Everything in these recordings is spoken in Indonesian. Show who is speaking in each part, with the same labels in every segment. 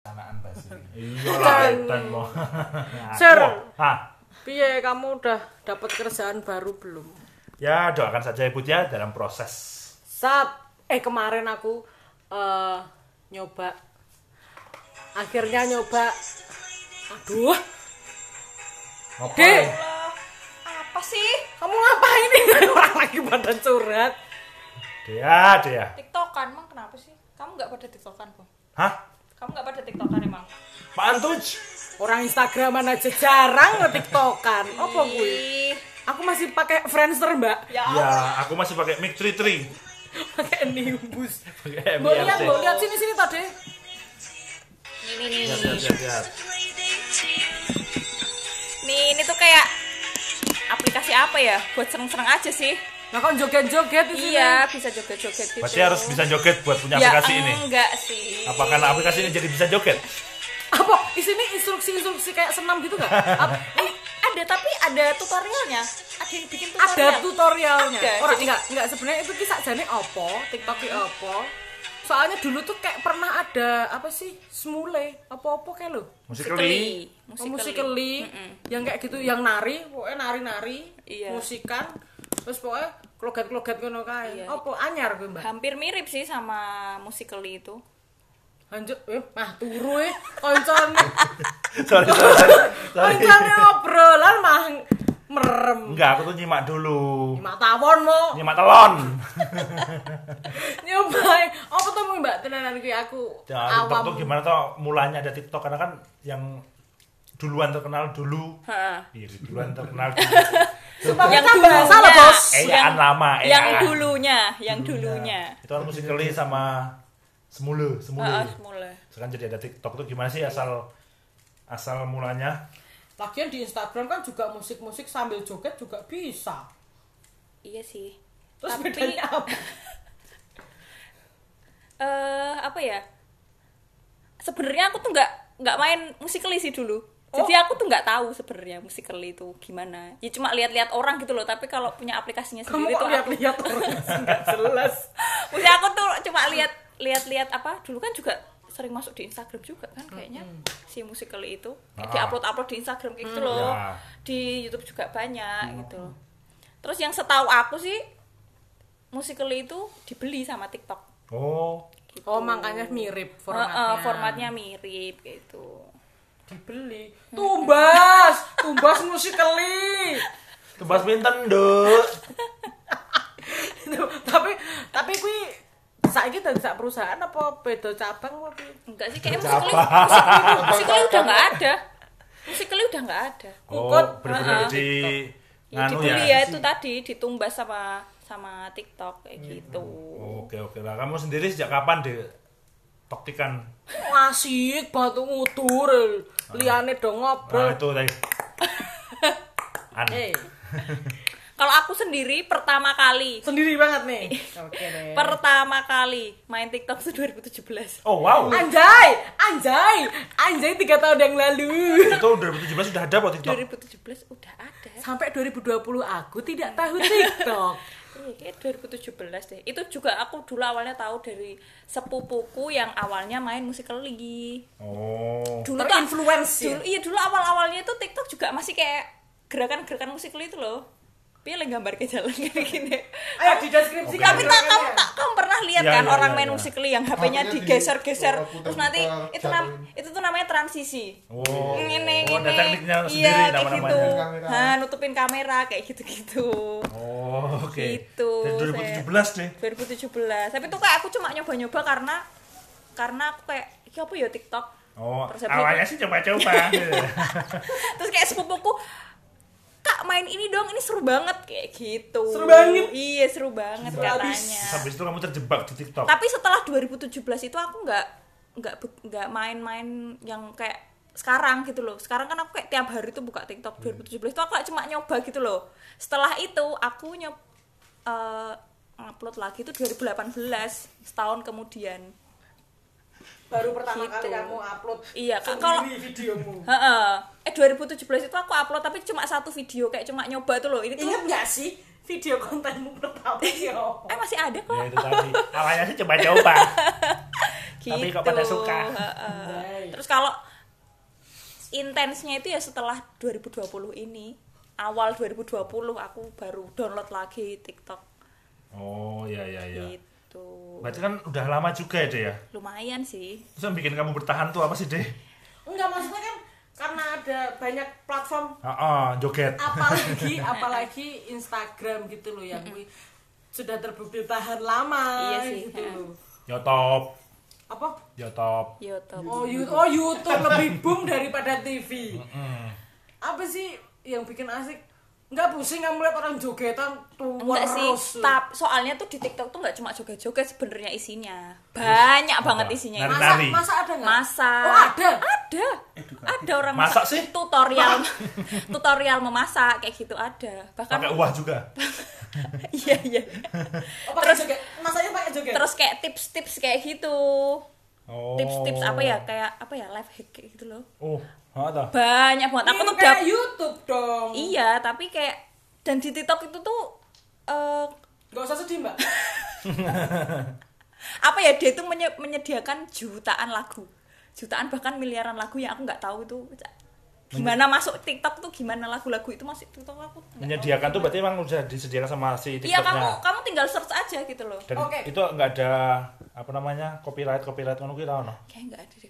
Speaker 1: Sanaan pasti.
Speaker 2: Iya lah, dan mau.
Speaker 3: Sir.
Speaker 2: Ah,
Speaker 3: Piye kamu udah dapat kerjaan baru belum?
Speaker 2: ya doakan saja ibu ya dalam proses.
Speaker 3: Saat eh kemarin aku eh nyoba akhirnya nyoba aduh
Speaker 2: Apa?
Speaker 3: Dek.
Speaker 4: Apa sih?
Speaker 3: kamu ngapain ini orang lagi pada curhat
Speaker 2: Dia, dia.
Speaker 4: Tiktokan emang kenapa sih? Kamu nggak pada tiktokan kok?
Speaker 2: Hah?
Speaker 4: Kamu nggak pada tiktokan emang?
Speaker 2: Apaan tuh?
Speaker 3: orang Instagraman aja jarang ngetiktokan apa gue aku masih pakai Friendster mbak
Speaker 4: Ya
Speaker 2: Ya, aku masih pakai mic tree tree.
Speaker 3: pakai Nimbus
Speaker 2: Pakai
Speaker 3: Mbak lihat,
Speaker 2: MIRC.
Speaker 3: mbak lihat sini sini tadi.
Speaker 4: Ini nih.
Speaker 2: Lihat, lihat, lihat, lihat.
Speaker 4: Nih, ini tuh kayak aplikasi apa ya? Buat seneng-seneng aja sih.
Speaker 3: Nah kok joget-joget sini?
Speaker 4: Iya, bisa joget-joget gitu.
Speaker 2: Berarti harus bisa joget buat punya
Speaker 4: ya,
Speaker 2: aplikasi ini.
Speaker 4: enggak sih.
Speaker 2: Apa karena aplikasi ini jadi bisa joget?
Speaker 3: Apa? Di sini instruksi-instruksi kayak senam gitu nggak? Ap-
Speaker 4: Eh, ada tapi ada tutorialnya. Ada yang bikin
Speaker 3: ada
Speaker 4: tutorial.
Speaker 3: tutorialnya.
Speaker 4: Ada,
Speaker 3: Orang
Speaker 4: jadi-
Speaker 3: enggak enggak sebenarnya itu kisah jane opo, TikTok ki opo. Soalnya dulu tuh kayak pernah ada apa sih? Smule, apa-apa kayak lo.
Speaker 2: Musikali.
Speaker 3: Oh, musikali yang kayak gitu yang nari pokoknya nari-nari
Speaker 4: Iya.
Speaker 3: musikan terus pokoknya kloget-kloget ngono kae
Speaker 4: Iya.
Speaker 3: apa anyar gue mbak
Speaker 4: Hampir mirip sih sama musikali itu.
Speaker 3: lanjut eh mah turu eh koncone
Speaker 2: Sorry, sorry, sorry.
Speaker 3: koncone obrolan mah merem
Speaker 2: Enggak, aku tuh nyimak dulu.
Speaker 3: lima tawon mo
Speaker 2: Nyimak telon.
Speaker 3: nyobain apa tuh mbak tenanan gue aku
Speaker 2: Ya, TikTok
Speaker 3: awam
Speaker 2: tuh gimana tuh mulanya ada TikTok karena kan yang duluan terkenal dulu.
Speaker 4: Heeh.
Speaker 2: Iya, duluan terkenal dulu.
Speaker 3: Sumpah,
Speaker 4: yang dulunya.
Speaker 3: loh bos
Speaker 2: Eyaan lama,
Speaker 4: Yang
Speaker 2: eyaan.
Speaker 4: dulunya, yang dulunya.
Speaker 2: Itu kan musikali sama semule, semule.
Speaker 4: Heeh, mulai.
Speaker 2: Sekarang jadi ada TikTok tuh gimana sih asal asal mulanya?
Speaker 3: lagian di Instagram kan juga musik-musik sambil joget juga bisa
Speaker 4: Iya sih.
Speaker 3: terus
Speaker 4: Tapi
Speaker 3: bedanya apa
Speaker 4: eh apa ya? Sebenarnya aku tuh nggak nggak main musikali sih dulu. Jadi
Speaker 3: Oh.
Speaker 4: aku tuh nggak tahu sebenarnya musikali itu gimana. Ya cuma lihat-lihat orang gitu loh. Tapi kalau punya aplikasinya
Speaker 3: kamu
Speaker 4: sendiri
Speaker 3: kok
Speaker 4: tuh aku,
Speaker 3: lihat-lihat orang nggak jelas
Speaker 4: maksudnya aku tuh cuma lihat lihat-lihat apa dulu kan juga sering masuk di Instagram juga kan kayaknya si musikali itu kayak
Speaker 2: Ah.
Speaker 4: diupload-upload di Instagram kayak gitu loh.
Speaker 2: Ya.
Speaker 4: Di YouTube juga banyak gitu. Terus yang setahu aku sih musikali itu dibeli sama TikTok.
Speaker 2: Oh,
Speaker 4: Gitu.
Speaker 3: oh makanya mirip
Speaker 4: Heeh,
Speaker 3: formatnya
Speaker 4: formatnya mirip gitu.
Speaker 3: Dibeli tumbas tumbas musikali
Speaker 2: tebas pinten, Duk.
Speaker 3: tapi tapi kui saiki dadi sak perusahaan apa beda cabang apa?
Speaker 4: Enggak sih kayak musikali musikali udah nggak ada. Musikali udah nggak ada.
Speaker 2: Oh,
Speaker 3: Kukut.
Speaker 2: bener-bener
Speaker 4: Heeh.
Speaker 2: di
Speaker 4: Ya, dibeli
Speaker 2: ya.
Speaker 4: ya itu tadi ditumbas sama sama TikTok kayak gitu.
Speaker 2: Oke, oke lah. Kamu sendiri sejak kapan di toktikan?
Speaker 3: asik batu ngudur liane dong
Speaker 2: Nah,
Speaker 3: ngobrol
Speaker 2: itu tadi.
Speaker 3: Eh
Speaker 4: Kalau aku sendiri pertama kali
Speaker 3: sendiri banget nih oke deh
Speaker 4: pertama kali main TikTok itu 2017.
Speaker 2: Oh, wow.
Speaker 3: anjay anjay anjay tiga tahun yang lalu
Speaker 2: Itu 2017 sudah ada kok TikTok.
Speaker 4: 2017 udah ada.
Speaker 3: sampai 2020 aku tidak tahu TikTok
Speaker 4: Iya, kayak 2017 deh. Itu juga aku dulu awalnya tahu dari sepupuku yang awalnya main musikali.
Speaker 2: Oh.
Speaker 4: Dulu tuh
Speaker 3: Terinfluence ya?
Speaker 4: dulu, iya dulu awal-awalnya itu TikTok juga masih kayak gerakan-gerakan musikali itu loh. Pilih gambar ke jalan kayak gini.
Speaker 3: ayo di deskripsi
Speaker 2: Oke.
Speaker 4: Tapi tak kamu tak kamu pernah lihat
Speaker 2: Ya,
Speaker 4: kan
Speaker 2: ya,
Speaker 4: orang
Speaker 2: ya,
Speaker 4: main
Speaker 2: ya.
Speaker 4: musikali yang HP-nya
Speaker 5: HP-nya di-
Speaker 4: digeser-geser terus nanti itu nam itu tuh namanya transisi.
Speaker 2: Oh.
Speaker 4: Ini,
Speaker 2: Oh,
Speaker 4: ini.
Speaker 2: tekniknya sendiri
Speaker 4: iya, kayak gitu. Nah, nutupin kamera kayak gitu-gitu.
Speaker 2: Oh, oke.
Speaker 4: Gitu,
Speaker 2: Dari 2017 deh.
Speaker 4: 2017. Tapi tuh kayak aku cuma nyoba-nyoba karena karena aku kayak "Iki apa ya TikTok?
Speaker 2: Oh,
Speaker 4: Terus
Speaker 2: awalnya
Speaker 4: itu-
Speaker 2: sih coba-coba.
Speaker 4: Terus kayak sepupuku Kak main ini dong, ini seru banget kayak gitu.
Speaker 3: Seru banget?
Speaker 4: Iya, seru banget
Speaker 3: Seru abis.
Speaker 4: katanya.
Speaker 2: Habis itu kamu terjebak di TikTok.
Speaker 4: Tapi setelah 2017 itu aku nggak nggak nggak main-main yang kayak sekarang gitu loh. Sekarang kan aku kayak tiap hari tuh buka TikTok. 2017 itu aku kayak cuma nyoba gitu loh. Setelah itu aku nyob eh, upload lagi itu 2018 setahun kemudian.
Speaker 3: Baru pertama
Speaker 4: Gitu.
Speaker 3: kali kamu upload
Speaker 4: Iya, Kak. Kalau-
Speaker 3: videomu
Speaker 4: Heeh. Eh 2017 itu aku upload tapi cuma satu video kayak cuma nyoba tuh loh. Ini tuh
Speaker 3: ingat nggak sih video kontenmu pertama ya
Speaker 4: eh masih ada kok.
Speaker 2: Ya itu tadi. Awalnya sih coba-coba.
Speaker 4: gitu.
Speaker 2: Tapi kok pada suka.
Speaker 4: heeh.
Speaker 3: Baik.
Speaker 4: Terus kalau intensnya itu ya setelah 2020 ini, awal 2020 aku baru download lagi TikTok
Speaker 2: Oh iya iya iya.
Speaker 4: gitu.
Speaker 2: Berarti kan udah lama juga ya deh ya.
Speaker 4: Lumayan sih.
Speaker 2: Terus yang bikin kamu bertahan tuh apa sih deh?
Speaker 3: Enggak maksudnya kan karena ada banyak platform
Speaker 2: Oh, joget.
Speaker 3: apalagi apalagi Instagram gitu loh yang sudah terbukti tahan lama
Speaker 4: Iya sih,
Speaker 3: gitu
Speaker 4: ha.
Speaker 3: loh.
Speaker 2: YouTube,
Speaker 3: Apa?
Speaker 2: YouTube.
Speaker 4: YouTube.
Speaker 3: Oh, you- oh YouTube lebih boom daripada TV. Apa sih yang bikin asik? Enggak pusing kamu lihat orang jogetan tuh
Speaker 4: Enggak sih, tap, soalnya tuh di TikTok tuh nggak cuma joget-joget sebenarnya isinya. Banyak banget isinya.
Speaker 2: Nari-
Speaker 3: Masa,
Speaker 2: nari.
Speaker 3: masa ada nggak?
Speaker 4: Masa.
Speaker 3: Oh ada.
Speaker 4: Ada. Ada orang
Speaker 2: Masak sih?
Speaker 4: tutorial tutorial memasak kayak gitu ada. Bahkan
Speaker 2: Pakai uah juga.
Speaker 4: iya iya.
Speaker 3: Oh, pakai joget. Masanya pakai joget.
Speaker 4: Terus kayak tips-tips kayak gitu.
Speaker 2: Oh.
Speaker 4: Tips-tips apa ya? Kayak apa ya? Life hack kayak gitu loh.
Speaker 2: Oh, ada.
Speaker 4: Banyak banget. Aku
Speaker 3: Ini
Speaker 4: tuh
Speaker 3: YouTube dong.
Speaker 4: Iya, tapi kayak dan di TikTok itu tuh eh
Speaker 3: Gak usah sedih mbak.
Speaker 4: apa ya dia menye- menyediakan jutaan lagu jutaan bahkan miliaran lagu yang aku nggak tahu itu gimana masuk TikTok tuh gimana lagu-lagu itu masuk TikTok aku nggak
Speaker 2: Menyediakan tuh berarti emang udah disediakan sama si
Speaker 4: tahu. iya kamu
Speaker 2: TikToknya.
Speaker 4: kamu tinggal search aja gitu loh
Speaker 2: Dan
Speaker 3: Oke.
Speaker 2: itu nggak ada apa namanya copyright copyright ngono kuwi ra ono.
Speaker 4: kayak nggak ada di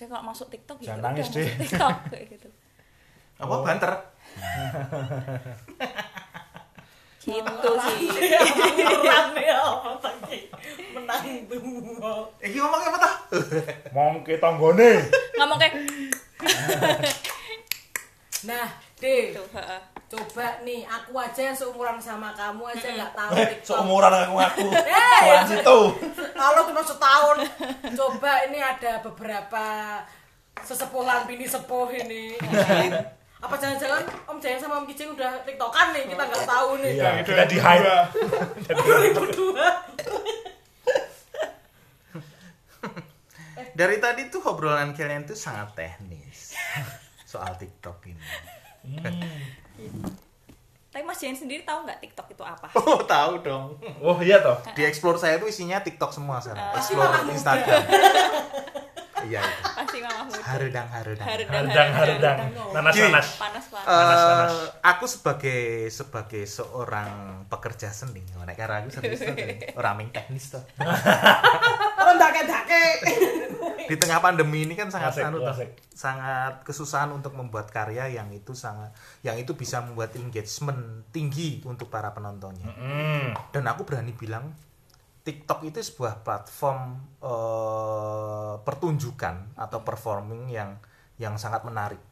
Speaker 4: Maksudnya kalau masuk TikTok ya
Speaker 2: Jangan nangis deh.
Speaker 4: TikTok kayak gitu
Speaker 1: Apa banter?
Speaker 4: gitu sih
Speaker 3: Rame apa tadi? Menang dua.
Speaker 1: Eh, ngomongnya apa tah?
Speaker 2: Mongke tanggone.
Speaker 4: ngomong kayak
Speaker 3: Nah, deh.
Speaker 4: gitu heeh.
Speaker 3: Coba nih, aku aja yang seumuran sama kamu aja nggak tahu
Speaker 1: Eh,
Speaker 3: TikTok.
Speaker 1: seumuran aku.
Speaker 3: Eh,
Speaker 1: Soal situ.
Speaker 3: Kalau cuma setahun, coba ini ada beberapa sesepuhan bini sepuh ini. Apa jangan-jangan Om Jaya sama Om Kicing udah tiktokan nih, kita nggak tahu nih.
Speaker 2: Iya, kita di hide.
Speaker 3: 2002.
Speaker 1: Dari tadi tuh obrolan kalian tuh sangat teknis. Soal TikTok ini.
Speaker 4: Tapi Mas Jan sendiri tahu nggak TikTok itu apa
Speaker 1: Oh, tahu dong.
Speaker 2: Oh iya toh.
Speaker 1: Di explore saya tuh isinya TikTok semua sekarang.
Speaker 3: Pasti
Speaker 1: Explore. Instagram. Iya itu.
Speaker 4: pasti mama muda
Speaker 1: Harudang harudang.
Speaker 4: Harudang,
Speaker 2: Harudang harudang.
Speaker 1: Gini.
Speaker 2: nanas.
Speaker 4: panas panas
Speaker 1: Eh,
Speaker 2: Panas, panas.
Speaker 1: aku sebagai sebagai seorang pekerja seni, nek karo aku serius tuh, orang main teknis tuh.
Speaker 3: Orang dake-dake.
Speaker 1: Di tengah pandemi ini kan sangat
Speaker 2: Asik,
Speaker 1: anu tuh,
Speaker 2: asik.
Speaker 1: sangat kesusahan untuk membuat karya yang itu sangat yang itu bisa membuat engagement tinggi untuk para penontonnya.
Speaker 2: Hmm.
Speaker 1: Dan aku berani bilang TikTok itu sebuah platform eh, pertunjukan atau performing yang yang sangat menarik.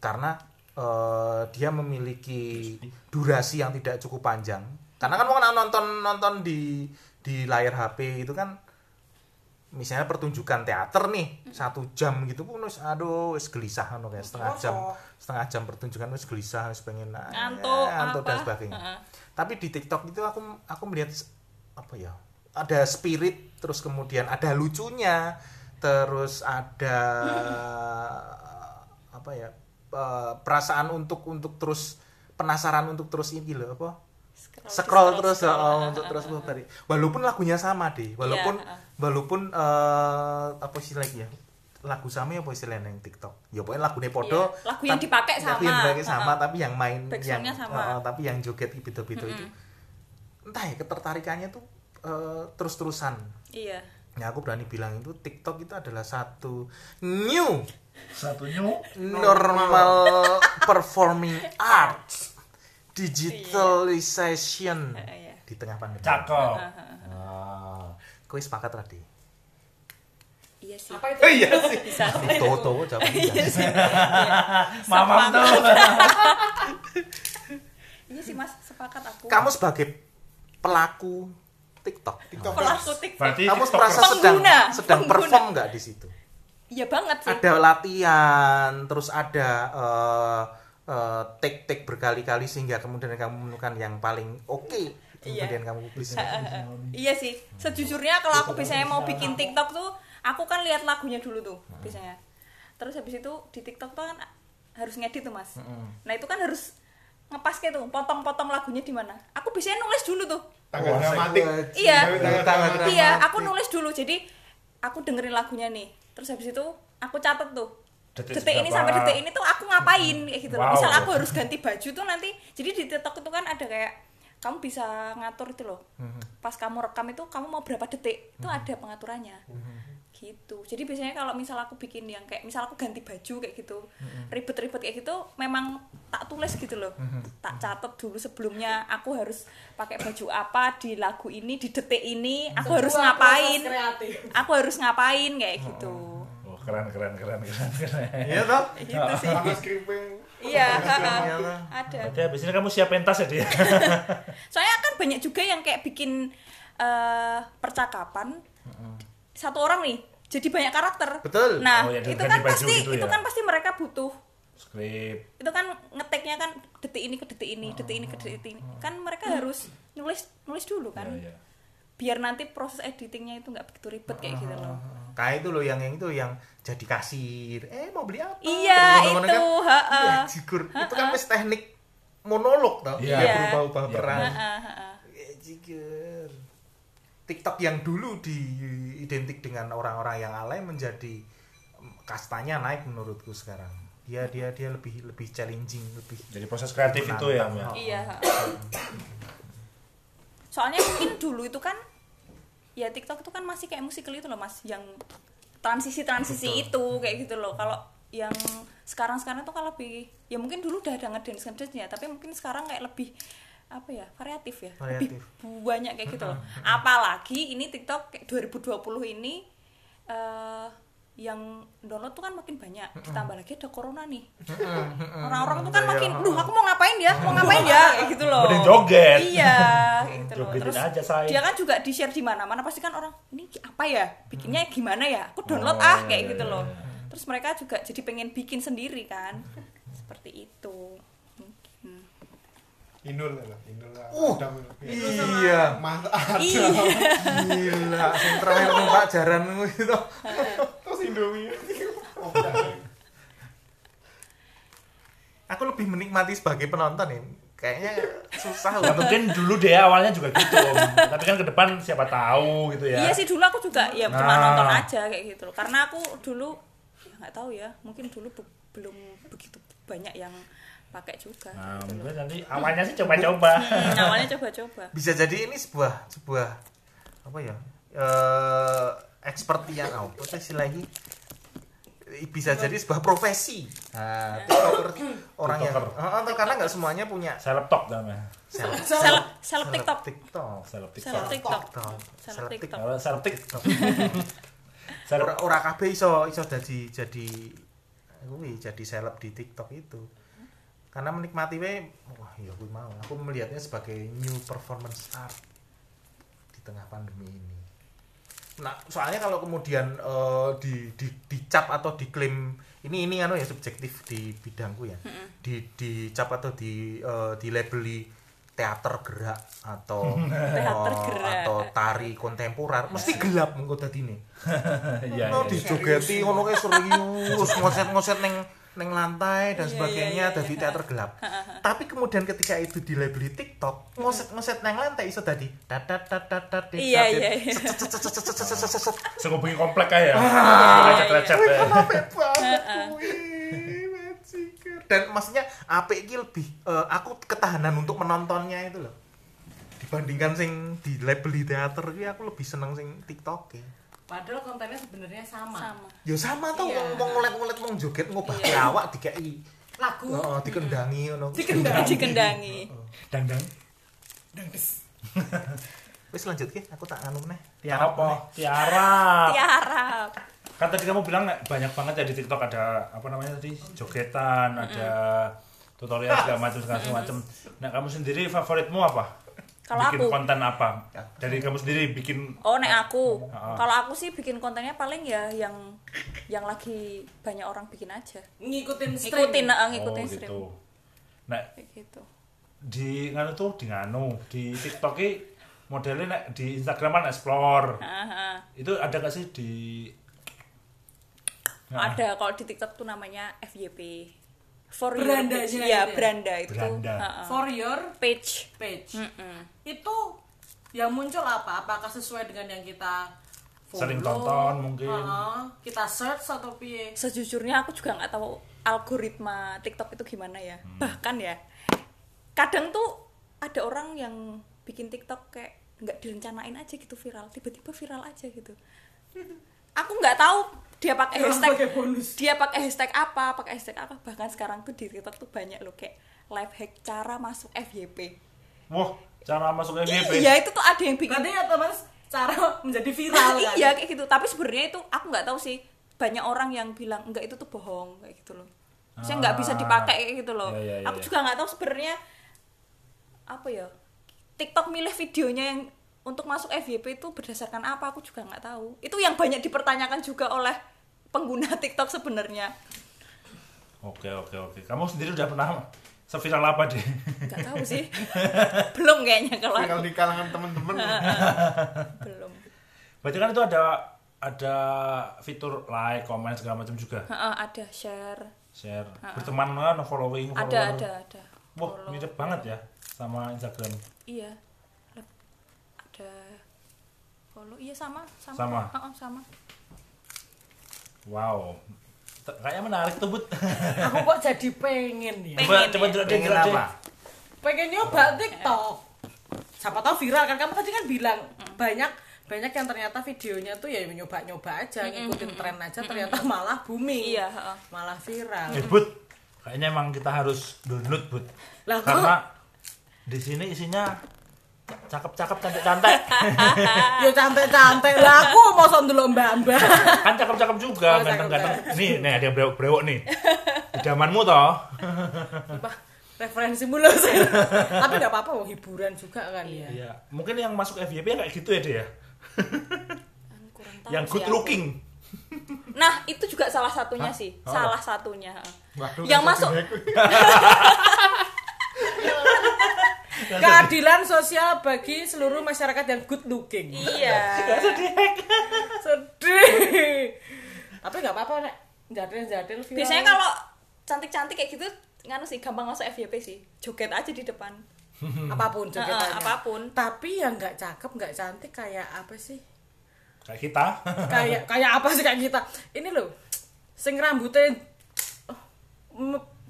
Speaker 1: Karena eh, dia memiliki durasi yang tidak cukup panjang. Karena kan mau nonton nonton di di layar HP itu kan misalnya pertunjukan teater nih satu jam gitu pun wis aduh wis gelisah anu kayak setengah jam setengah jam pertunjukan wis gelisah wis pengen ah,
Speaker 4: ngantuk
Speaker 1: ya, dan sebagainya. Tapi di TikTok itu aku aku melihat apa ya ada spirit terus kemudian ada lucunya terus ada apa ya perasaan untuk untuk terus penasaran untuk terus ini loh apa scroll, terus
Speaker 4: scroll.
Speaker 1: oh, untuk terus dari walaupun lagunya sama deh walaupun
Speaker 4: Iya,
Speaker 1: walaupun eh, apa sih lagi ya lagu sama ya apa istilahnya yang TikTok ya pokoknya lagunya podo
Speaker 4: Iya, lagu yang dipakai
Speaker 1: lagu yang
Speaker 4: sama.
Speaker 1: dipakai sama
Speaker 4: Heeh.
Speaker 1: tapi yang main yang
Speaker 4: sama.
Speaker 1: eh, tapi yang joget bito-bito itu entah ya ketertarikannya tuh eh, terus-terusan
Speaker 4: iya
Speaker 1: Nah, aku berani bilang itu TikTok itu adalah satu new
Speaker 2: Satunya
Speaker 1: normal performing arts digitalization
Speaker 4: Heeh, iya.
Speaker 1: di tengah pandemi.
Speaker 2: cakep.
Speaker 1: Ah, kowe sepakat tadi?
Speaker 4: iya sih
Speaker 3: Apa itu?
Speaker 1: Iya sih.
Speaker 4: bisa sih
Speaker 1: Toto jawabannya.
Speaker 2: Mamam tuh.
Speaker 4: iya sih mas sepakat aku
Speaker 1: Kamu sebagai pelaku TikTok,
Speaker 4: pelaku TikTok.
Speaker 2: Berarti
Speaker 1: kamu
Speaker 2: TikToker.
Speaker 1: merasa sedang
Speaker 4: Pengguna,
Speaker 1: sedang
Speaker 4: pengguna.
Speaker 1: perform nggak di situ?
Speaker 4: iya banget sih.
Speaker 1: Ada latihan terus ada eh, eh, take-take berkali-kali sehingga kemudian kamu menemukan yang paling oke
Speaker 4: Iya.
Speaker 1: kemudian kamu publis
Speaker 4: iya sih. Sejujurnya kalau aku biasanya mau bikin TikTok tuh aku kan lihat lagunya dulu tuh biasanya. Terus habis itu di TikTok tuh kan harus ngedit tuh mas. Nah itu kan harus ngepas kayak tuh potong-potong lagunya di mana? Aku biasanya nulis dulu tuh.
Speaker 5: Tanggal dramatik.
Speaker 4: Iya.
Speaker 1: Tanggal
Speaker 4: iya aku nulis dulu. Jadi aku dengerin lagunya nih. Terus habis itu aku catet tuh.
Speaker 2: Detik
Speaker 4: detik, ini sampai detik ini tuh aku ngapain kayak gitu
Speaker 2: Wow.
Speaker 4: misal aku harus ganti baju tuh nanti jadi di TikTok itu kan ada kayak kamu bisa ngatur itu loh. Pas kamu rekam itu kamu mau berapa detik? Itu ada pengaturannya gitu. Jadi biasanya kalau misal aku bikin yang kayak misal aku ganti baju kayak gitu ribet-ribet kayak gitu memang tak tulis gitu loh. Tak catat dulu sebelumnya aku harus pakai baju apa di lagu ini di detik ini aku harus
Speaker 3: Sebuah
Speaker 4: ngapain?
Speaker 3: proses kreatif.
Speaker 4: aku harus ngapain kayak gitu.
Speaker 2: Oh, keren keren keren keren keren.
Speaker 1: Iya toh?
Speaker 4: gitu sih. Iya
Speaker 1: Iya
Speaker 4: ada.
Speaker 2: Berarti habis ini kamu siapin tas ya dia.
Speaker 4: soalnya kan banyak juga yang kayak bikin eh, percakapan satu orang nih jadi banyak karakter
Speaker 1: Betul.
Speaker 4: nah
Speaker 2: Oh, ya,
Speaker 4: itu kan pasti
Speaker 2: gitu
Speaker 4: itu
Speaker 2: ya.
Speaker 4: kan pasti mereka butuh
Speaker 2: Skrip.
Speaker 4: itu kan ngeteknya kan detik ini ke detik ini detik ini ke detik ini kan mereka harus nulis nulis dulu kan
Speaker 2: Ya, ya.
Speaker 4: biar nanti proses editingnya itu nggak begitu ribet kayak gitu loh
Speaker 1: Kayak itu loh yang yang itu yang jadi kasir. Eh mau beli apa?
Speaker 4: Iya, itu,
Speaker 1: kan,
Speaker 4: ha-ha.
Speaker 1: "Wah, jigur." Itu kan teknik monolog tau.
Speaker 2: Iya.
Speaker 1: Berubah-ubah
Speaker 2: Iya.
Speaker 1: peran.
Speaker 4: Heeh, heeh.
Speaker 1: Eh, jigur. TikTok yang dulu diidentik dengan orang-orang yang alay menjadi em, kastanya naik menurutku sekarang. Dia dia dia lebih lebih challenging, lebih
Speaker 2: Jadi proses kreatif itu ya.
Speaker 1: menantang.
Speaker 2: ya.
Speaker 1: Oh.
Speaker 4: Iya. Soalnya mungkin dulu itu kan ya TikTok itu kan masih kayak musikal itu loh Mas, yang transisi-transisi itu kayak gitu loh. Kalau yang sekarang-sekarang tuh kalau lebih ya mungkin dulu udah ada ngedance ngedance ya, tapi mungkin sekarang kayak lebih apa ya variatif ya?
Speaker 1: Variatif.
Speaker 4: lebih banyak kayak gitu loh. Apalagi ini TikTok kayak 2020 ini eh yang download tuh kan makin banyak. Ditambah lagi ada corona nih. Orang-orang tuh kan
Speaker 1: Iya,
Speaker 4: makin duh aku mau ngapain ya? Mau ngapain ya? Kayak gitu loh.
Speaker 2: Mending joget.
Speaker 4: iya gitu loh. Terus
Speaker 2: aja, say.
Speaker 4: dia kan juga di share di mana mana pasti kan orang ini apa ya? Bikinnya gimana ya? Aku download
Speaker 2: Oh,
Speaker 4: ah
Speaker 2: iya,
Speaker 4: kayak
Speaker 2: iya,
Speaker 4: gitu
Speaker 2: iya,
Speaker 4: loh.
Speaker 2: iya.
Speaker 4: terus mereka juga jadi pengen bikin sendiri kan. Seperti itu.
Speaker 5: Inul lah, Inul lah.
Speaker 1: Uh,
Speaker 5: Adam.
Speaker 1: Iya.
Speaker 5: Mas Adam.
Speaker 4: iya
Speaker 1: Gila, sing terakhir numpak jaran itu.
Speaker 5: Terus Indomie.
Speaker 1: Aku lebih menikmati sebagai penonton ya. Kayaknya susah
Speaker 2: Ya
Speaker 1: untuk
Speaker 2: mungkin dulu deh awalnya juga gitu. Om. Tapi kan ke depan siapa tahu gitu ya.
Speaker 4: Iya sih dulu aku juga ya cuma
Speaker 2: Nah.
Speaker 4: nonton aja kayak gitu loh. Karena aku dulu ya nggak tahu ya, mungkin dulu be- belum begitu banyak yang pakai juga.
Speaker 2: Nah,
Speaker 4: gitu
Speaker 2: mungkin nanti awalnya sih coba-coba.
Speaker 4: Hmm, awalnya coba-coba.
Speaker 1: bisa jadi ini sebuah sebuah apa ya? Eh ekspertian apa sih istilahnya? bisa jadi sebuah profesi. Nah, tiktoker orang yang
Speaker 2: Tiktoker.
Speaker 1: Heeh, tuh, karena nggak semuanya punya
Speaker 2: Seleb top namanya.
Speaker 1: seleb
Speaker 4: Seleb TikTok.
Speaker 1: TikTok.
Speaker 2: Seleb TikTok.
Speaker 4: TikTok.
Speaker 1: TikTok.
Speaker 4: Seleb TikTok.
Speaker 2: Seleb TikTok. Seleb
Speaker 1: Ora ora kabeh iso iso jadi jadi kuwi jadi seleb di TikTok itu. Karena menikmati we wah ya kuwi mau. Aku melihatnya sebagai new performance art di tengah pandemi ini. Nah, soalnya kalau kemudian eh, di, di dicap atau diklaim ini ini anu ya subjektif di bidangku ya. Di dicap atau di eh, dilabeli teater gerak atau
Speaker 4: Teater
Speaker 1: eh,
Speaker 4: gerak.
Speaker 1: atau tari kontemporer mesti gelap mengko dadine.
Speaker 2: Iya,
Speaker 1: no
Speaker 2: iya.
Speaker 1: dijogeti ngono kayak serius ngoset-ngoset neng neng lantai dan
Speaker 4: Iya,
Speaker 1: sebagainya
Speaker 4: iya, iya,
Speaker 1: dari teater gelap. Tapi kemudian ketika itu dilabeli TikTok, ngoset-ngoset neng lantai iso tadi.
Speaker 4: Iya, iya, iya.
Speaker 2: Sekupingi komplek kayak ya.
Speaker 1: Ah,
Speaker 2: Lecet-lecet
Speaker 1: kan banget. Dan maksudnya apik iki lebih eh, aku ketahanan untuk menontonnya itu loh. Dibandingkan sing dilabeli teater iki aku lebih seneng sing TikTok ya.
Speaker 3: Padahal kontennya sebenarnya sama.
Speaker 4: Sama.
Speaker 1: Ya sama tau
Speaker 3: Iya.
Speaker 1: wong wong ngolet-ngolet wong joget ngobahke
Speaker 4: Iya.
Speaker 1: awak dikeki
Speaker 3: Lagu
Speaker 1: Heeh, dikendangi ngono.
Speaker 4: Dikendangi.
Speaker 2: Dangdang.
Speaker 1: Wis lanjut ki, aku tak anu meneh.
Speaker 2: Tiara apa? Tiara.
Speaker 4: Tiara.
Speaker 2: Kan tadi kamu bilang banyak banget ya di TikTok ada apa namanya tadi jogetan, ada tutorial segala macam segala macam. Nah kamu sendiri favoritmu apa?
Speaker 4: Kalau
Speaker 2: bikin
Speaker 4: aku?
Speaker 2: konten apa? Dari kamu sendiri bikin
Speaker 4: Oh, nek aku.
Speaker 2: Ah.
Speaker 4: Kalau aku sih bikin kontennya paling ya yang yang lagi banyak orang bikin aja.
Speaker 3: ngikutin stream.
Speaker 4: Ngikutin,
Speaker 2: oh
Speaker 4: ngikutin stream.
Speaker 2: gitu. Nah
Speaker 4: Kayak gitu.
Speaker 2: di nganu tuh di nganu di TikTok modelnya nek di Instagram kan explore.
Speaker 4: Aha.
Speaker 2: Itu ada gak sih di Nah,
Speaker 4: Ada kalau di TikTok tuh namanya FYP. For
Speaker 3: Berandanya
Speaker 4: your page.
Speaker 3: itu
Speaker 4: Iya,
Speaker 3: ya?
Speaker 4: beranda itu.
Speaker 2: Beranda.
Speaker 3: For your
Speaker 4: page.
Speaker 3: page.
Speaker 4: Mm-mm.
Speaker 3: Itu yang muncul apa? Apakah sesuai dengan yang kita
Speaker 2: Sering
Speaker 3: follow.
Speaker 2: tonton mungkin.
Speaker 3: Heeh, kita search atau piye
Speaker 4: sejujurnya aku juga nggak tahu algoritma TikTok itu gimana ya
Speaker 2: Hmm.
Speaker 4: bahkan ya kadang tuh ada orang yang bikin TikTok kayak nggak direncanain aja gitu viral tiba-tiba viral aja gitu aku nggak tahu dia pakai hashtag
Speaker 3: pakai bonus.
Speaker 4: dia pakai hashtag apa pakai hashtag apa bahkan sekarang tuh di TikTok tuh banyak loh kayak life hack cara masuk FYP
Speaker 2: Wah, cara masuk FYP.
Speaker 4: iya itu tuh ada yang bikin
Speaker 3: berarti otomatis cara menjadi viral kan
Speaker 4: iya kayak gitu tapi sebenarnya itu aku nggak tahu sih banyak orang yang bilang enggak itu tuh bohong kayak gitu loh saya nggak bisa
Speaker 2: Ah.
Speaker 4: dipakai kayak gitu loh
Speaker 2: Iya, iya, iya,
Speaker 4: aku
Speaker 2: iya.
Speaker 4: juga nggak tahu sebenarnya apa ya TikTok milih videonya yang untuk masuk FYP itu berdasarkan apa aku juga nggak tahu itu yang banyak dipertanyakan juga oleh pengguna TikTok sebenarnya
Speaker 2: Oke, oke, oke. Kamu sendiri udah pernah seviral apa deh?
Speaker 4: nggak tahu sih belum kayaknya kalau
Speaker 5: Viral di kalangan temen-temen.
Speaker 4: belum
Speaker 2: Berarti kan itu ada ada fitur like, comment segala macam juga.
Speaker 4: Heeh, ada share
Speaker 2: Share, berteman kan, following,
Speaker 4: ada
Speaker 2: follower.
Speaker 4: ada ada
Speaker 2: Wah,
Speaker 4: Follow.
Speaker 2: mirip banget ya sama Instagram.
Speaker 4: Iya. Follow. Iya sama, sama.
Speaker 2: Sama?
Speaker 4: Heeh, sama.
Speaker 2: Wow. T- Kayaknya menarik tuh, Bud.
Speaker 3: aku kok jadi pengen ya
Speaker 4: Pengen
Speaker 2: coba
Speaker 4: ya?
Speaker 2: coba deh,
Speaker 1: Pengen apa?
Speaker 3: pengen nyoba TikTok siapa tahu viral kan kamu tadi kan bilang banyak banyak yang ternyata videonya tuh ya nyoba-nyoba aja ngikutin tren aja ternyata malah booming
Speaker 4: Iya, heeh.
Speaker 3: malah viral
Speaker 2: Eh, Bud. Kayaknya emang kita harus download, Bud.
Speaker 3: Lah, kok?
Speaker 2: Karena di sini isinya cakep-cakep cantik-cantik.
Speaker 3: ya cantik-cantik lah aku mau dulu mbak-mbak
Speaker 2: kan cakep-cakep juga,
Speaker 3: Oh,
Speaker 2: ganteng-ganteng. Nih, nih ada yang brewok-brewok nih. Idamanmu toh.
Speaker 3: Referensi mulu sih tapi nggak apa-apa mau hiburan juga kan ya
Speaker 2: Iya, mungkin yang masuk FYP kayak gitu ya dia.
Speaker 4: Kurang tahu
Speaker 2: Yang good
Speaker 4: aku.
Speaker 2: looking.
Speaker 4: Nah, itu juga salah satunya
Speaker 2: Hah?
Speaker 4: sih.
Speaker 2: Oh.
Speaker 4: Salah satunya. heeh.
Speaker 5: Waduh,
Speaker 4: yang masuk
Speaker 3: keadilan sosial bagi seluruh masyarakat yang good looking
Speaker 4: Iya.
Speaker 3: sedih tapi nggak apa-apa nek jadil-jadil viral.
Speaker 4: Biasanya kalau cantik-cantik kayak gitu nganu sih gampang masuk FYP sih. Joget aja di depan.
Speaker 3: apa
Speaker 4: pun
Speaker 3: jogetannya.
Speaker 4: apa pun.
Speaker 3: tapi yang nggak cakep nggak cantik kayak apa sih
Speaker 2: Kayak kita.
Speaker 3: kayak kayak apa sih kayak kita ini loh sing rambutnya oh,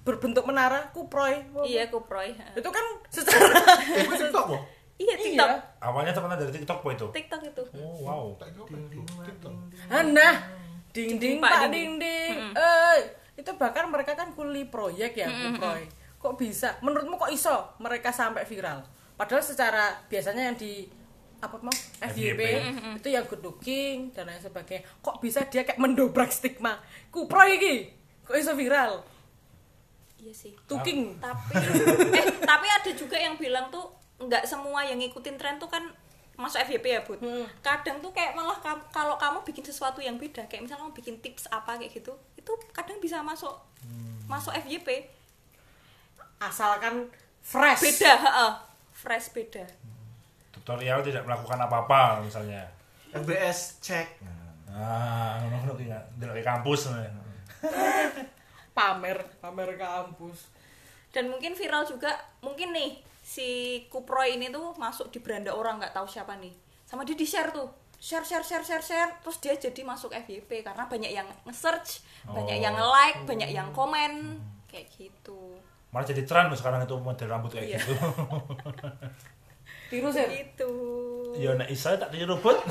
Speaker 3: berbentuk menara kuproy.
Speaker 4: Iya, kuproy.
Speaker 3: itu kan secara
Speaker 5: Itu TikTok kok.
Speaker 4: Iya, TikTok.
Speaker 3: iya
Speaker 2: Awalnya terkenal dari TikTok po itu.
Speaker 4: TikTok itu.
Speaker 2: Oh, wow.
Speaker 5: TikTok.
Speaker 3: nah ding ding
Speaker 4: Pak ding
Speaker 3: ding ding eh itu bahkan mereka kan kuli proyek ya kuproy. Kok bisa? Menurutmu kok iso mereka sampai viral? Padahal secara biasanya yang di apa mau FYP itu yang good looking dan lain sebagainya. Kok bisa dia kayak mendobrak stigma? Kuproy iki kok iso viral
Speaker 4: Iya sih.
Speaker 3: tuking
Speaker 4: tapi eh tapi ada juga yang bilang tuh nggak semua yang ngikutin tren tuh kan masuk FYP ya bud
Speaker 3: Hmm.
Speaker 4: kadang tuh kayak malah kam- kalau kamu bikin sesuatu yang beda kayak misalnya kamu bikin tips apa kayak gitu itu kadang bisa masuk masuk FYP
Speaker 3: asalkan fresh
Speaker 4: beda heeh. fresh beda
Speaker 2: Tutorial tidak melakukan apa-apa misalnya.
Speaker 1: LBS cek.
Speaker 2: Ah, ngono-ngono ki ndelok di kampus.
Speaker 3: pamer pamer kampus
Speaker 4: dan mungkin viral juga mungkin nih si Kuproy ini tuh masuk di beranda orang nggak tahu siapa nih sama dia di share tuh share share share share share terus dia jadi masuk FYP karena banyak yang nge-search banyak
Speaker 2: Oh.
Speaker 4: yang like banyak yang komen kayak gitu
Speaker 2: Malah jadi tren loh sekarang itu model rambut kayak
Speaker 4: Iya.
Speaker 2: gitu.
Speaker 3: tiru sih
Speaker 4: gitu
Speaker 2: ya nek isa tak tiru robot.